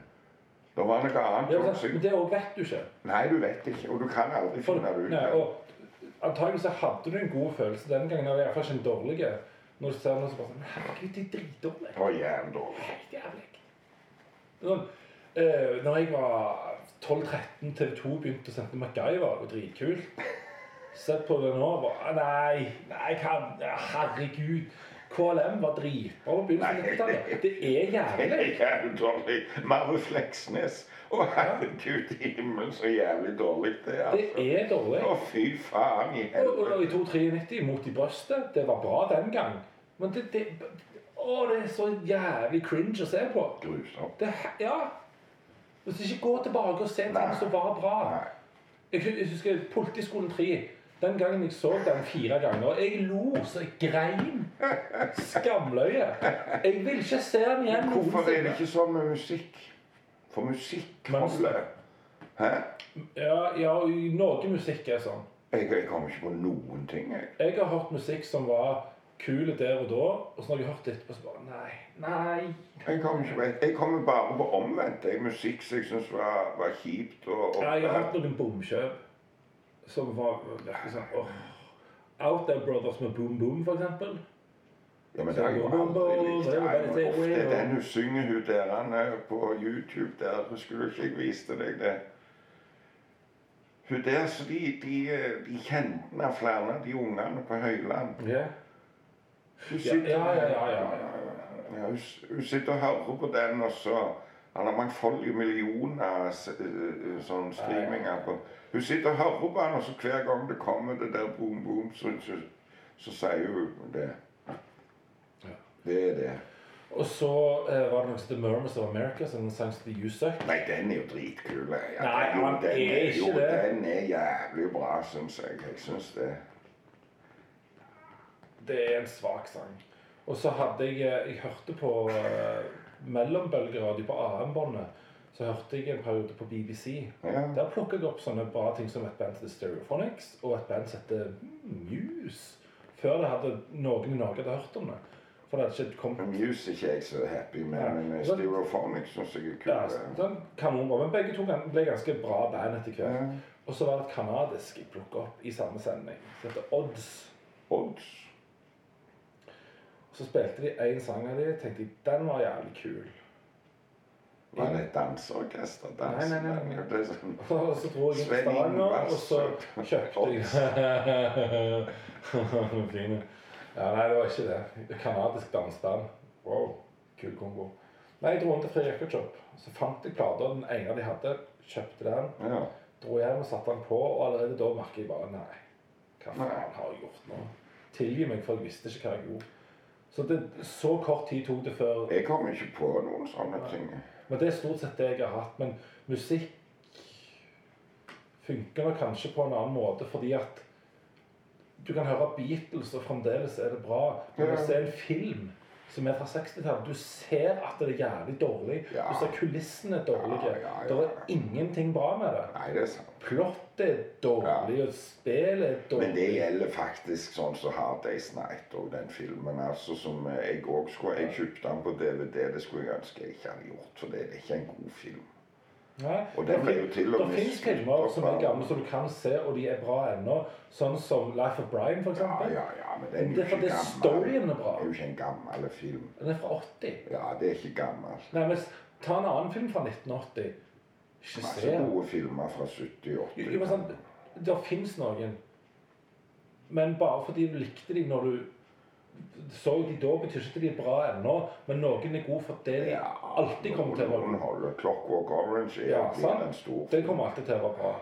Det var noe annet. Ja, men det vet du ikke. Nei, du vet ikke, og du kan aldri For, finne det ut. nei, og Antakeligvis så hadde du en god følelse den gangen, eller iallfall ikke en dårlig. Når du ser noe så bare sånn Herregud, det er dritdårlig. Oh, dårlig. Helt jævlig. Sånn, eh, når jeg var 12-13, TV 2 begynte å sende MacGyver. Var dritkult. Sett på det nå og Nei, nei, hva, herregud. KLM var dritbra på begynnelsen av 90-tallet. <laughs> Det er jævlig. dårlig. Marve Fleksnes. Å, herregud i himmelen, så jævlig dårlig det er. Det altså. er dårlig. Å, fy faen i Og, og, og helvete. i 293 mot i brøstet, det var bra den gang. Men det, det Å, det er så jævlig cringe å se på. Grusomt. Ja. Hvis ikke går tilbake og ser ting som var bra. Jeg jeg husker Politiskolen 3. Den gangen jeg så den fire ganger, jeg lo så jeg grein. Skamløye. Jeg vil ikke se den igjen Hvorfor er det ikke sånn med musikk? For musikk Men- holder. Hæ? Ja, ja, noe musikk er sånn. Jeg, jeg kommer ikke på noen ting, jeg. Jeg har hørt musikk som var kul der og da, og så når jeg har hørt det etterpå, så bare Nei. Nei. Jeg kommer, ikke på, jeg kommer bare på omvendt. Jeg, musikk som jeg syns var, var kjipt. Og, og, Ja, jeg har hørt noen bomkjøp som var sånn åh. Out There Brothers med Boom Boom, for eksempel. Ja, men det er jo aldri likt. Ofte den hun synger hun der han er på YouTube der Skulle ikke jeg vist deg det? Hun der, så de, de, de kjente meg flere de ungene på Høyland. Ja. Hun Ja, sitter, ja, ja, ja, ja, Ja, hun, hun sitter og hører på den, og så han har mangfoldige millioner eh, sånn streaminger på Hun sitter og hører på han, og så hver gang det kommer det der boom, boom, så, så, så sier hun det. Ja. Det er det. Og så eh, var det noe som heter Murmurs of America, som sang heter You Nei, den er jo dritkul. Ja, Nei, jo, han den er ikke jo, det. den er jævlig bra, syns jeg. Jeg syns det. Det er en svak sang. Og så hadde jeg eh, Jeg hørte på uh, mellombølgeradio på AM-båndet. Så hørte jeg en periode på BBC. Ja. Der plukka jeg opp sånne bra ting som et band til heter Stereophonics, og et band som heter Muse. Før det hadde noen i Norge hadde hørt om det. For det hadde ikke kommet Muse er ikke jeg så happy med, Ja. men Stereophonics syns jeg er kult. ja, sånn kanonbra. Men begge to ble ganske bra band etter hvert. Ja. Og så var det et kanadisk jeg plukka opp i samme sending, som heter Odds. Odds. Så spilte de én sang av de, tenkte jeg den var jævlig kul. Var det et danseorkester? Nei, nei, nei, nei. Er sånn Og så dro jeg inn til Stavanger, og så kjøpte jeg. <laughs> Ja, nei, det var ikke det. Kanadisk danseband. Wow, kul kombo. Nei, jeg dro rundt til Free Record Shop. Så fant jeg plater. Den ene de hadde, kjøpte den. Ja. Dro hjem og satte den på, og allerede da merket jeg bare Nei, hva faen har jeg gjort nå? Tilgi meg, for jeg visste ikke hva jeg gjorde. Så det, så kort tid tok det før Jeg kom ikke på noen sånne ting. Men det er stort sett det jeg har hatt. Men musikk funker nok kanskje på en annen måte fordi at du kan høre Beatles, og fremdeles er det bra. Men Ja. se en film som er fra 60-tallet, du ser at det er jævlig dårlig. Ja. Du ser kulissene er dårlige. Ja, ja. Det er ingenting bra med det. Nei, det er sant. Plottet er dårlig, og spillet er dårlig. Men det gjelder faktisk sånn som Hard Days Night og den filmen. altså som Jeg også skulle, jeg kjøpte den på DVD. Det skulle jeg ønske jeg ikke hadde gjort, for det er ikke en god film. Nei, Og den ble jo det til og med finnes spilt filmer som er gamle som du kan se, og de er bra ennå. Sånn som Life of Brian, for Ja, ja, ja, men den er Det jo ikke storyen gammel. er bra. Det er jo ikke en gammel film. Den er fra 80. Ja, det er ikke gammel. Nei, men Ta en annen film fra 1980. Ikke Masse se gode filmer fra 70-80. Sånn, Det fins noen. Men bare fordi du likte dem når du så de da, betyr ikke at de er bra ennå. Men noen er gode for det de alltid kommer til å være Noen holder Clockwork Orange er Ja, sant. en stor Den kommer alltid til å være bra.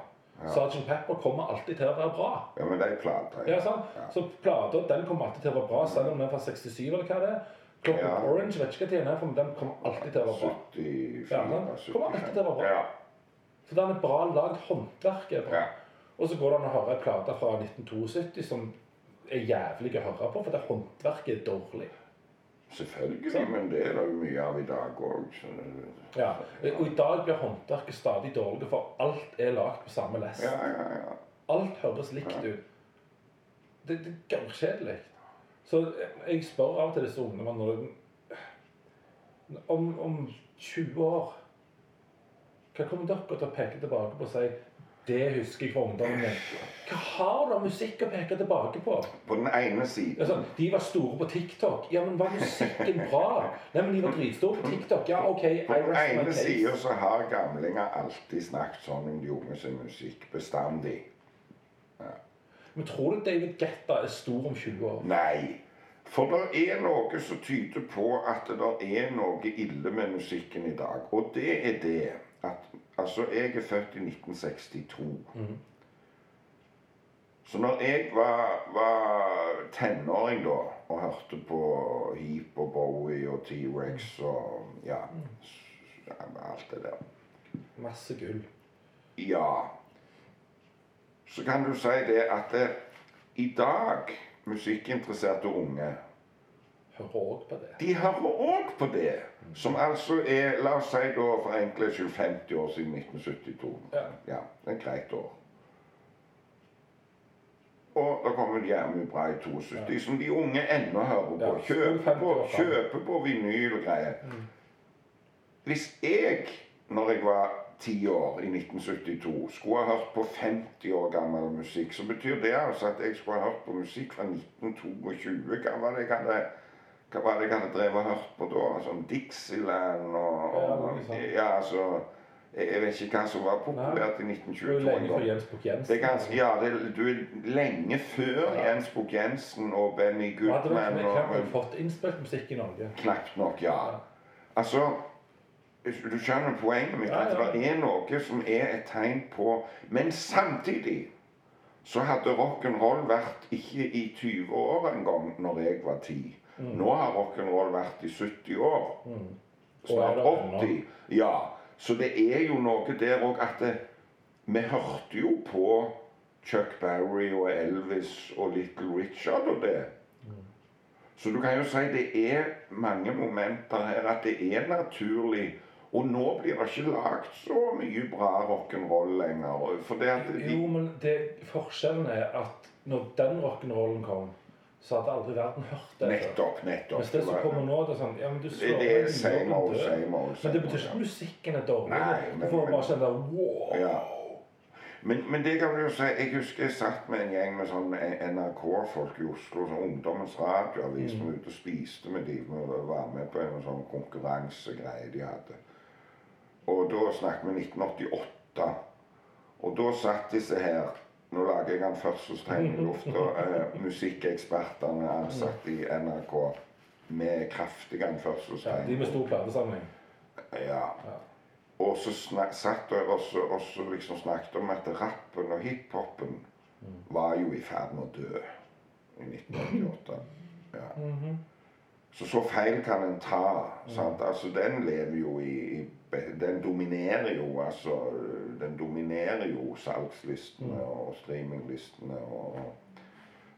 Sergeant Pepper kommer alltid til å være bra. Ja, men det er plater Ja, sant? Ja. Så plata den kommer alltid til å være bra, selv om den er fra 67 eller hva det er. Clockwork Ja. Orange vet ikke hva tiden er, for den kommer alltid til å være bra. 74, Ja, den Kommer alltid til å være bra. Ja. For den er bra lagd. Håndverket er bra. Ja. Og så går det an å høre en plate fra 1972 som er jævlig å høre på, for det håndverket er dårlig. Selvfølgelig, men det er det jo mye av i dag òg. Ja. Og i dag blir håndverket stadig dårligere, for alt er lagd på samme lest. Ja, ja, ja. Alt høres likt ut. Det, det er kjedelig. Så jeg spør av og til disse ungdommene om, om 20 år Hva kommer dere til å peke tilbake på og si det husker jeg fra ungdommen min. Hva har du av musikk å peke tilbake på? På den ene siden Altså, de var store på TikTok. Ja, men var musikken bra? Nei, men de var dritstore på TikTok. Ja, OK, I På den ene sida så har gamlinger alltid snakket sånn om de unge sin musikk. Bestandig. Men tror du David Guetta er stor om 20 år? Nei. For det er noe som tyder på at det er noe ille med musikken i dag. Og det er det at Altså, jeg er født i 1962. Mm. Så når jeg var, var tenåring da, og hørte på Heap og Bowie og T-Rex og ja, ja alt det der Masse gull. Ja. Så kan du si det at det, i dag musikkinteresserte unge Hører òg på det. de hører òg på det. Som altså er, la oss si da for enkle skyld 50 år siden 1972. Ja. ja det er et greit år. Og det kommer Jeremy bra i 72, som de unge ennå hører på. Ja, Kjøper på, 50 år fram. kjøper på vinyl og greier. Mm. Hvis jeg, når jeg var ti år i 1972, skulle ha hørt på 50 år gammel musikk, så betyr det altså at jeg skulle ha hørt på musikk fra 1922. Hva var det jeg hadde hva var det jeg hadde drevet og hørt på da? Sånn Dixieland og, og. Ja, altså Jeg vet ikke hva som var populært i Det var jo 1922 lenge før. Jens Bukk Jensen. Det er ganske, ja, det, du er lenge før Ja. Jens Bukk Jensen og Benny Goodman og, knapt nok fått innspilt musikk i Norge. Knapt nok, ja. Altså, du skjønner poenget mitt. Ja, At ja. det er noe som er et tegn på Men samtidig så hadde rock'n'roll vært ikke i 20 år engang når jeg var 10. Nå har rock'n'roll vært i 70 år. Mm. Snart er det ennå. 80. Ja. Så det er jo noe der òg at det, vi hørte jo på Chuck Berry og Elvis og Little Richard og det. Så du kan jo si det er mange momenter her at det er naturlig. Og nå blir det ikke lagd så mye bra rock'n'roll lenger. For det at de, Jo, men det, forskjellen er at når den rock'n'rollen kom, så hadde aldri verden hørt det. Nettopp, nettopp. Mens det som kommer nå, det er sånn Ja, men du slår det er same old, same old. Men det betyr ikke at musikken er dårlig. Nei, du får men- bare kjenne der wow. Ja. Men, men det kan du jo si Jeg husker jeg satt med en gjeng med sånn NRK-folk i Oslo, sånn Ungdommens radioavis. Vi var ute og spiste med dem. vi var med på en sånn konkurransegreie de hadde. Og da snakket vi 1988. Og da satt disse her Nå lager jeg anførselstegn jeg lufta. Eh, musikkekspertene ansatt i NRK med kraftige Ja, de med stor platesamling. Ja. Og så satt jeg og så, og så liksom snakket om at rappen og hiphopen var jo i ferd med å dø i 1988. Ja. Så så feil kan en ta. Sant? Altså, den lever jo i, Den dominerer jo, altså Den dominerer jo salgslistene og streaminglistene og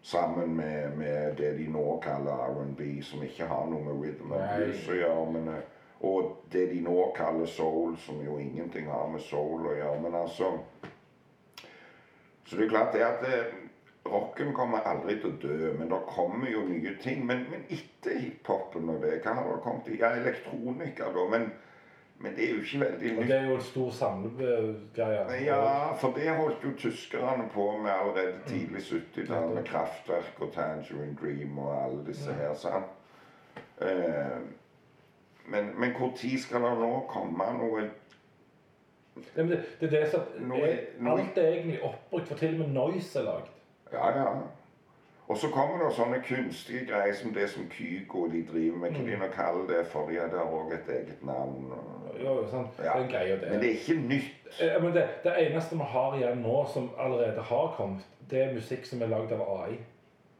Sammen med, med det de nå kaller R&B, som ikke har noe med rhythm and Nei. blues å gjøre. Men, eh, og det de nå kaller soul, som jo ingenting har med soul å gjøre. Men altså Så det er klart det at eh, rocken kommer aldri til å dø, men det kommer jo nye ting. Men, men etter hiphopen og det, hva har det kommet til? Ja, elektronika, da. Men, men det er jo ikke veldig nytt. Og det er jo en stor samlegreie. Ja, for det holdt jo tyskerne på med allerede tidlig 70-tall, med Kraftverk og Tangerine Dream og alle disse her. sant? Eh, men men når skal det nå komme noe men det, det er det som er, Alt er egentlig oppbrukt, for til og med Noise er lagd. Ja, ja. Og så kommer det sånne kunstige greier som det som Kygo de driver med. Hva de nå kaller det for? De har òg et eget navn. Ja, sant? Ja. Den greia det. Men det er ikke nytt. Eh, men det, det eneste vi har igjen nå, som allerede har kommet, det er musikk som er lagd av AI.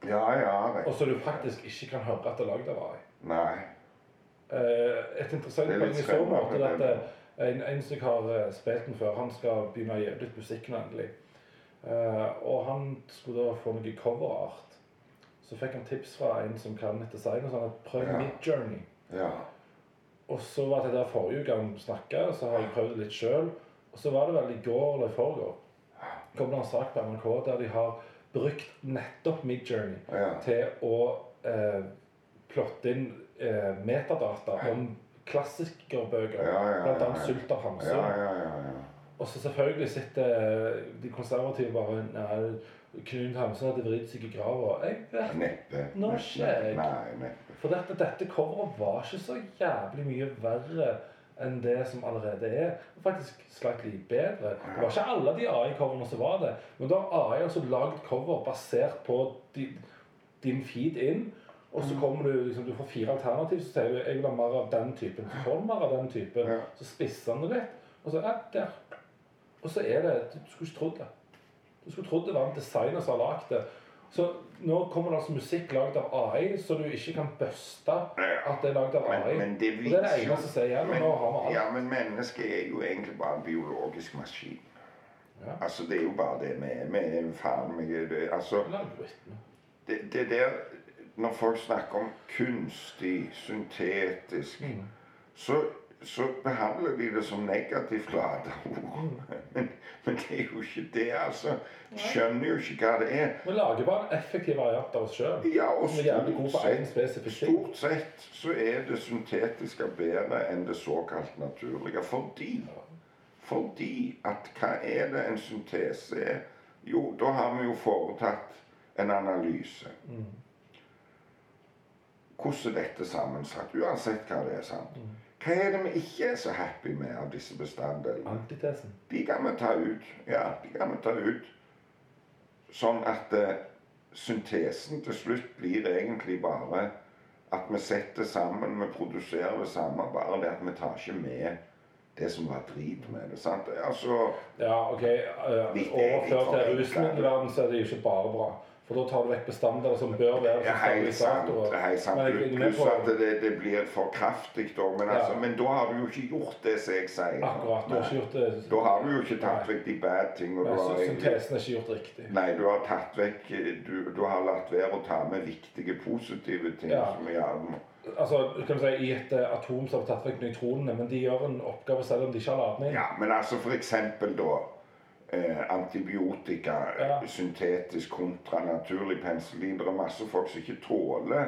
Ja, ja. Og Vet. så du faktisk ikke kan høre at det er lagd av AI. Nei. Eh, et interessant er poeng i så måte er at eh, en, en som har eh, spilt den før, han skal begynne å gi ut musikk nå endelig. Eh, og han skulle da få noe coverart. Så fikk han tips fra en som kan design, og sånn at prøv Ja. Midjourney. Ja. Og så var det der forrige uke han snakka, så har jeg prøvd det litt sjøl. Og så var det vel i går eller i forgår kom det en sak på NRK der de har brukt nettopp Midjourney Ja. til å eh, plotte inn eh, metadata om klassikerbøker. Ja, ja, ja, annet 'Sult av Ja, Hamsun'. Og så selvfølgelig sitter de konservative bare Nei, Knut Hamsun hadde vridd seg i grava. Jeg vet Neppe. Nå skjer. Neppe. For dette, dette coveret var ikke så jævlig mye verre enn det som allerede er. Var faktisk slightly bedre. Det var ikke alle de AI-coverene som var det. Men da har AI også lagd cover basert på din, din feed inn. Og så kommer du, liksom, du får fire alternativ, så sier du jeg vil ha mer av den typen. Så får du mer av den typen. Så spisser han det litt. Og så ja, der. Og så er det Du skulle ikke trodd det. Du skulle trodd det var en designer som har lagd det. Så nå kommer det altså musikk lagd av AI, så du ikke kan buste at det er lagd av AI. Men, men det og det er det viser eneste som sier igjen. Nå har vi alt. Ja, men mennesket er jo egentlig bare en biologisk maskin. Ja. Altså, det er jo bare det vi er. Vi er faen meg det, Altså, det, det der Når folk snakker om kunstig, syntetisk, Mm. så, så behandler de det som negativt lada ord. Mm. Men, men det er jo ikke det, altså. De skjønner jo ikke hva det er. Vi lager bare en effektiv variant av oss sjøl. Ja, og er stort sett, stort sett så er det syntetiske bedre enn det såkalt naturlige. Fordi Fordi at hva er det en syntese er? Jo, da har vi jo foretatt en analyse. Hvordan er dette sammensatt? Uansett hva det er. sant? Hva er det vi ikke er så happy med av disse bestanddelene? Antitesen. De kan vi ta ut. Ja, de kan vi ta ut. Sånn at uh, syntesen til slutt blir egentlig bare at vi setter sammen, vi produserer det samme, bare det at vi tar ikke med det som var drit med det. sant? Altså, Ja, OK. Uh, overført til rusmiddelverden så er det ikke bare bra. For da tar du vekk bestanddeler som bør være Ja, som helt sant. Helt sant. Er Pluss at det, det blir for kraftig, da. Men, altså, Ja. men da har du jo ikke gjort det som jeg sier. akkurat. Du har ikke gjort det Da har du jo ikke tatt vekk de bad ting. Og Nei, har så egentlig, Syntesen er ikke gjort riktig. nei, du har tatt vekk Du, du har latt være å ta med viktige, positive ting. Ja. som vi gjerne Altså, kan si, I et eh, atom så har tatt vekk nøytronene, men de gjør en oppgave selv om de ikke har ladning. Ja, men altså for eksempel da eh, antibiotika, Ja. syntetisk kontra naturlig penicillin. Det er masse folk som ikke tåler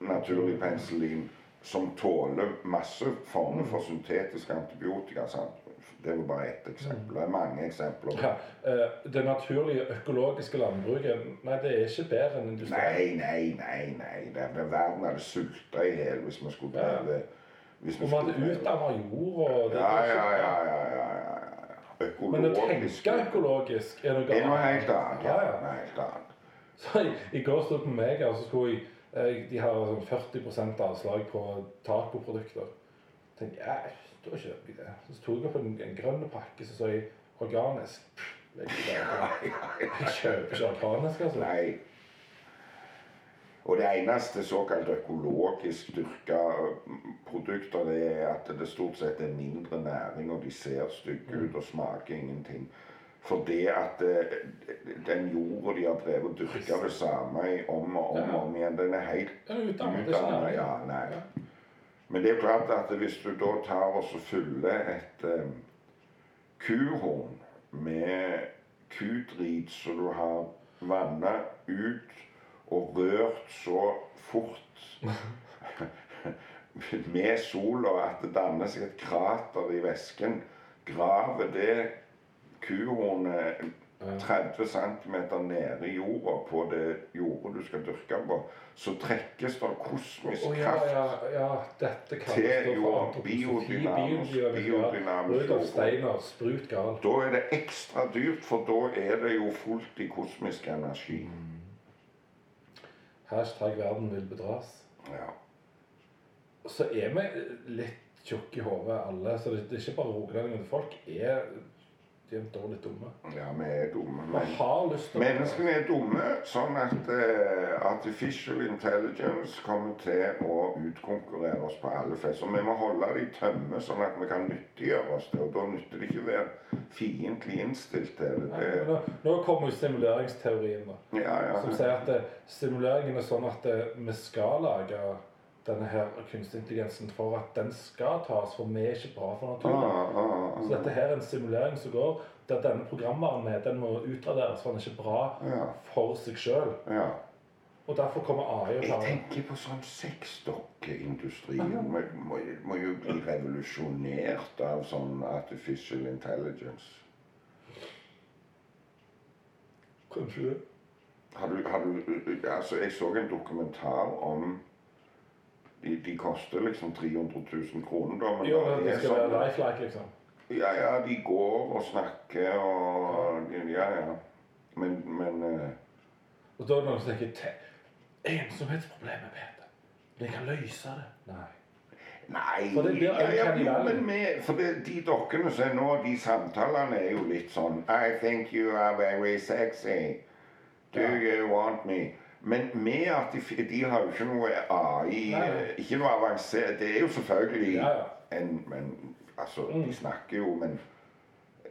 naturlig penicillin, som tåler masse former for syntetisk antibiotika. Sant? Det jo bare ett eksempel. Det er mange eksempler. Ja, eh, det naturlige økologiske landbruket nei, det er ikke bedre enn industrien. Nei, nei, nei. nei. Det, er, verden hadde sulta i hjel hvis vi skulle Ja. dreve hvis vi skulle utdanna jord og det, Ja, ja, ja. ja, ja, ja. Men å tenke økologisk er noe Det er noe helt annet. Ja, Ja, noe helt annet. Så i, I går sto det på meg, og så skulle jeg jeg De har sånn 40% avslag på tacoprodukter. Jeg tenkte ja, da kjøper jeg det. Så tok jeg opp en, en grønn pakke, så så jeg organisk. Det der. <laughs> Jeg kjøper ikke organisk, altså. Nei. Og det eneste såkalt økologisk dyrka produkter, det er at det stort sett er mindre næring, og de ser stygge ut og smaker ingenting. Fordi at eh, den jorda de har drevet og dyrka det samme i om og om og om igjen, den er helt det næring. Ja, nei. Men det er klart at hvis du da tar og fyller et eh, kuhorn med kudrit så du har vanna ut og rørt så fort <laughs> med sola at det danner seg et krater i væsken, graver det kuhornet 30 cm nede i jorda på det jordet du skal dyrke på, så trekkes det kosmisk oh, ja, kraft ja, ja, dette Til da jo for antroposofi, biodynamisk- biodynamisk. Rudolf. Steiner, sprut gal. Da er det ekstra dyrt, for da er det jo fullt i kosmisk energi. Hashtag 'verden vil bedras'. Ja. Så er vi litt tjukke i hodet alle. Så det, det er ikke bare rogalendinger. Folk er jevnt er dårlig dumme. ja, vi er dumme. Men har lyst til menneskene er dumme, sånn at uh, artificial intelligence kommer til å utkonkurrere oss på alle fest. Og vi må holde det i tømme, sånn at vi kan nyttiggjøre oss det. Og da nytter det ikke å være fiendtlig innstilt til det. Nei, Nå, nå kommer jo simuleringsteorien, da. ja, ja. Som sier at uh, simuleringen er sånn at uh, vi skal lage denne her kunstig intelligensen for at den skal tas, for vi er ikke bra for naturen. Ah, ah, Så dette her er en simulering som går der denne programvaren med, den må utraderes, for den er ikke bra Ja. for seg sjøl. ja. Og derfor kommer AI og Jeg tenker på sånn sexdokkeindustrien. Må, må, må jo bli revolusjonert av sånn artificial intelligence. Kanskje det. Har du, har du Altså, jeg så en dokumentar om De, de koster liksom 300 000 kroner, da. Men Jo, det det skal sånn- være lifelike, liksom. Ja, ja, de går og snakker og Ja, ja. Men, men uh, Og da er det noen som tenker "Te- Ensomhetsproblemet, Peter. Men jeg kan løse det. Nei. Nei For det blir ja, ja, jo, men med, for det, de dokkene som er nå, de samtalene er jo litt sånn I think you are very sexy. Do Ja. you want me? Men med at de, de har jo ikke noe AI, Nei, nei. ikke noe avansert Det er jo selvfølgelig Ja, ja. en Men altså, Mm. de snakker jo, men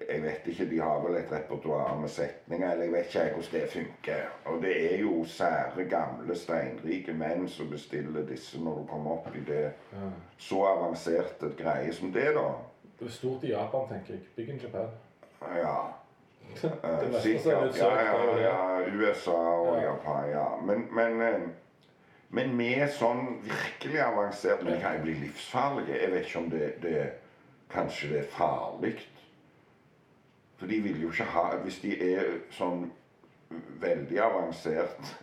jeg vet ikke, De har vel et repertoar med setninger, eller jeg vet ikke hvordan det funker. Og det er jo sære, gamle, steinrike menn som bestiller disse når du kommer opp i det Ja. så avanserte greier som det, da. Det er stort i Japan, tenker jeg. Big in Japan. Ja. Det eh, er Sikkert. Ja, ja, ja. USA og Ja. Japan, ja. Men, men, eh, men med sånn virkelig avansert Men det kan jo bli livsfarlige. Jeg vet ikke om det, det Kanskje det er farlig. For de vil jo ikke ha Hvis de er sånn veldig avansert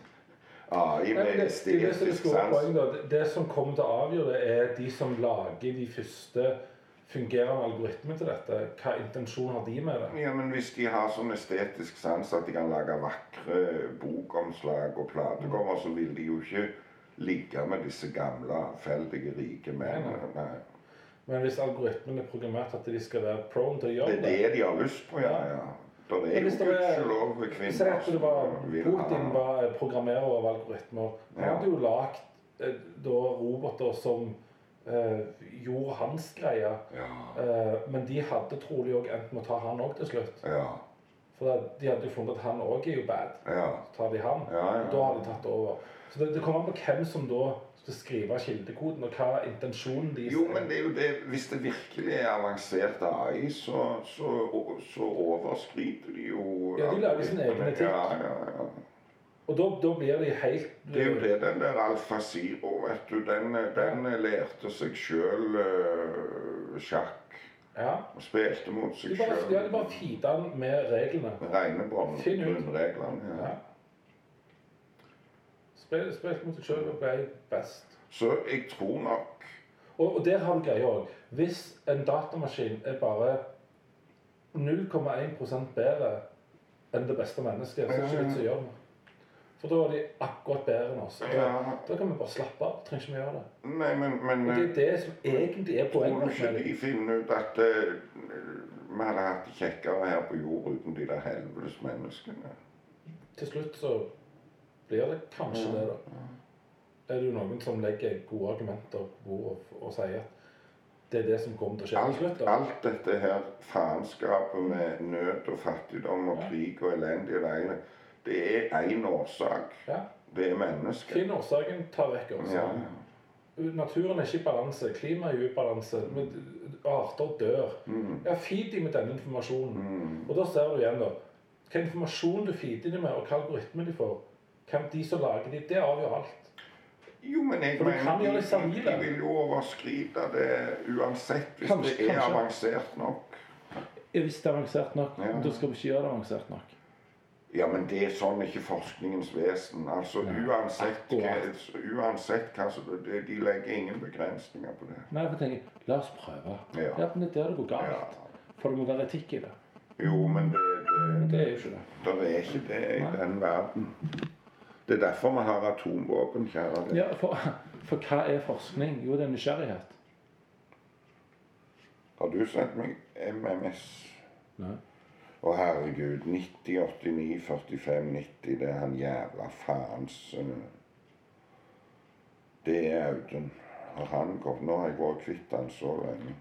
AI med det, det det det estetisk sans. Det, det som kommer til å avgjøre det, er de som lager de første fungerende algoritme til dette. Hva intensjon har de med det? Ja, men Hvis de har sånn estetisk sans at de kan lage vakre bokomslag og platecover, så vil de jo ikke ligge med disse gamle, avfeldige, rike mennene. Men hvis algoritmen er programmert at de skal være prone til å gjøre Det Det er det de har lyst på, ja. ja. Det er jo gudskjelov kvinner at det var, Putin var programmerer av algoritmer. Han hadde jo lagd eh, roboter som eh, gjorde hans greie. Ja. Eh, men de hadde trolig òg endt med å ta han òg til slutt. Ja. For de hadde jo funnet at han òg er jo bad. Ja. Så tar de han. Ja, ja. Da har de tatt over. Så det, det kommer an på hvem som da skal skrive kildekoden, og hva intensjonen de Jo, men det er jo det Hvis det virkelig er avansert AI, så, så, så overskrider de jo Ja, de lager sin egen etikk. Ja, ja, ja. Og da, da blir de helt Det er jo det den der Alfa Zero, vet du. Den, den lærte seg sjøl sjakk. Ja. Og spilte mot seg sjøl. ja, de bare feeda den med reglene. Reine grunnreglene. Ja. Ja. Spil, spilte mot seg sjøl og ble best. Så jeg tror nok Og, og der har du greia òg. Hvis en datamaskin er bare 0,1 bedre enn det beste mennesket, så er det ikke vits i å gjøre det. For da er de akkurat bedre enn oss. Da, Ja. da kan vi bare slappe av. Trenger ikke vi gjøre det. Nei, men, men Og det er det som egentlig er Tror du poenget. ikke de finner ut at uh, vi hadde hatt det kjekkere her på jord uten de der helvetes menneskene? Til slutt så blir det kanskje det, da. Er det jo noen som legger gode argumenter på bordet og, og sier at det er det som kommer til å skje Alt, slutt? alt dette her faenskapet med nød og fattigdom og Ja. krig og elendighet, det er- det er én årsak. Ja. Det er mennesket. Finn årsaken, ta vekk Ja. Naturen er ikke i balanse, klimaet er i ubalanse, arter dør. Mm. Ja, Feed dem med denne informasjonen. Mm. Og da ser du igjen, da. Hva informasjon du feeder dem med, og hva algoritme de får. Hvem de som lager de, det avgjør alt. Jo, men jeg For mener det de, de vil jo overskride det uansett hvis Kanskje- det er kanskje. avansert nok. Hvis det er avansert nok, Ja. da skal vi ikke gjøre det avansert nok. Ja, men det er sånn ikke forskningens vesen. Altså Nei, uansett uansett hva så de, legger ingen begrensninger på det. Nei, for tenker, la oss prøve. Ja. Ja, men det er der det går Ja. galt. For det må være etikk i det. Jo, men det, Men det, det er jo ikke det. det er ikke det i Nei. den verden. Det er derfor vi har atomvåpen, kjære deg. Ja, for, for hva er forskning? Jo, det er nysgjerrighet. Har du sendt meg MMS? Nei. Å herregud, 90, 89, 45, 90, det er han jævla faens eh, Det er Audun. Har han gått Nå har jeg vært kvitt han så lenge.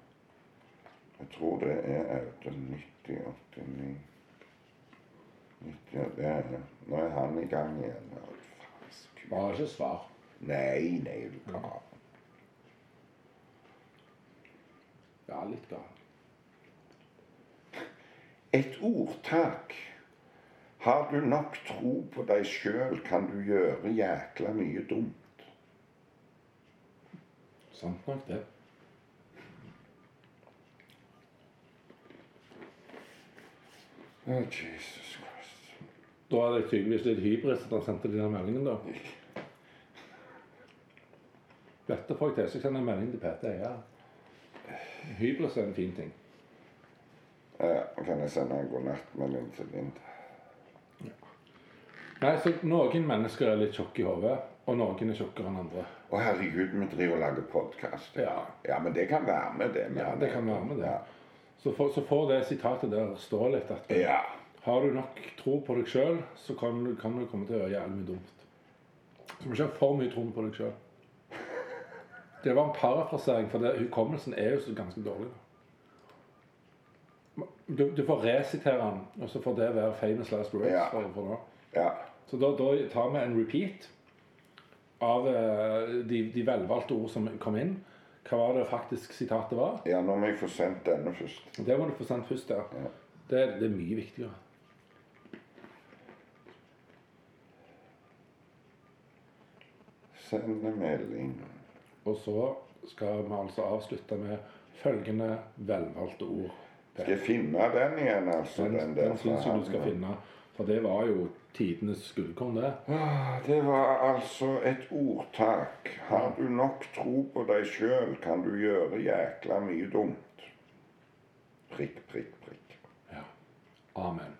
Jeg tror det er Audun. 90, 89 90, det er. Nå er han i gang igjen. Kult. Bare ikke svar. Nei, nei, du gal. Ja, litt gal. Et ordtak. Har du nok tro på deg sjøl, kan du gjøre jækla mye dumt. Sant nok, det. Oh, Jesus Christ. Da er det tydeligvis litt hybris at han sendte den meldingen, da. Dette får jeg til, så jeg sender en melding til PT. Ja. Hybris er en fin ting. Ja, kan jeg sende en godnattmelding til Lind. Nei, så Noen mennesker er litt tjukke i hodet, og noen er tjukkere enn andre. Å herregud, vi driver og lager podkast. Ja. ja, men det kan være med det. Ja, det kan være med det. Ja. Så får, så får det sitatet der stå litt at ja. har du nok tro på deg sjøl, så kan du, kan du komme til å gjøre jævlig mye dumt. Så du må ikke ha for mye tro på deg sjøl. Det var en parafrasering, for det, hukommelsen er jo så ganske dårlig. Du, du får resitere den, og så får det være famous last words. Ja. For, for ja. Så da, da tar vi en repeat av eh, de, de velvalgte ord som kom inn. Hva var det faktisk sitatet var? Ja, nå må jeg få sendt denne først. Det må du få sendt først. ja. Ja. Det, det er mye viktigere. Sende melding. Og så skal vi altså avslutte med følgende velvalgte ord. Skal jeg finne den igjen, altså? Den, Den, den syns jeg du skal finne. For det var jo tidenes gullkorn, det. Ah, Det var altså et ordtak. Har du nok tro på deg sjøl, kan du gjøre jækla mye dumt. Prikk, prikk, prikk. Ja. Amen.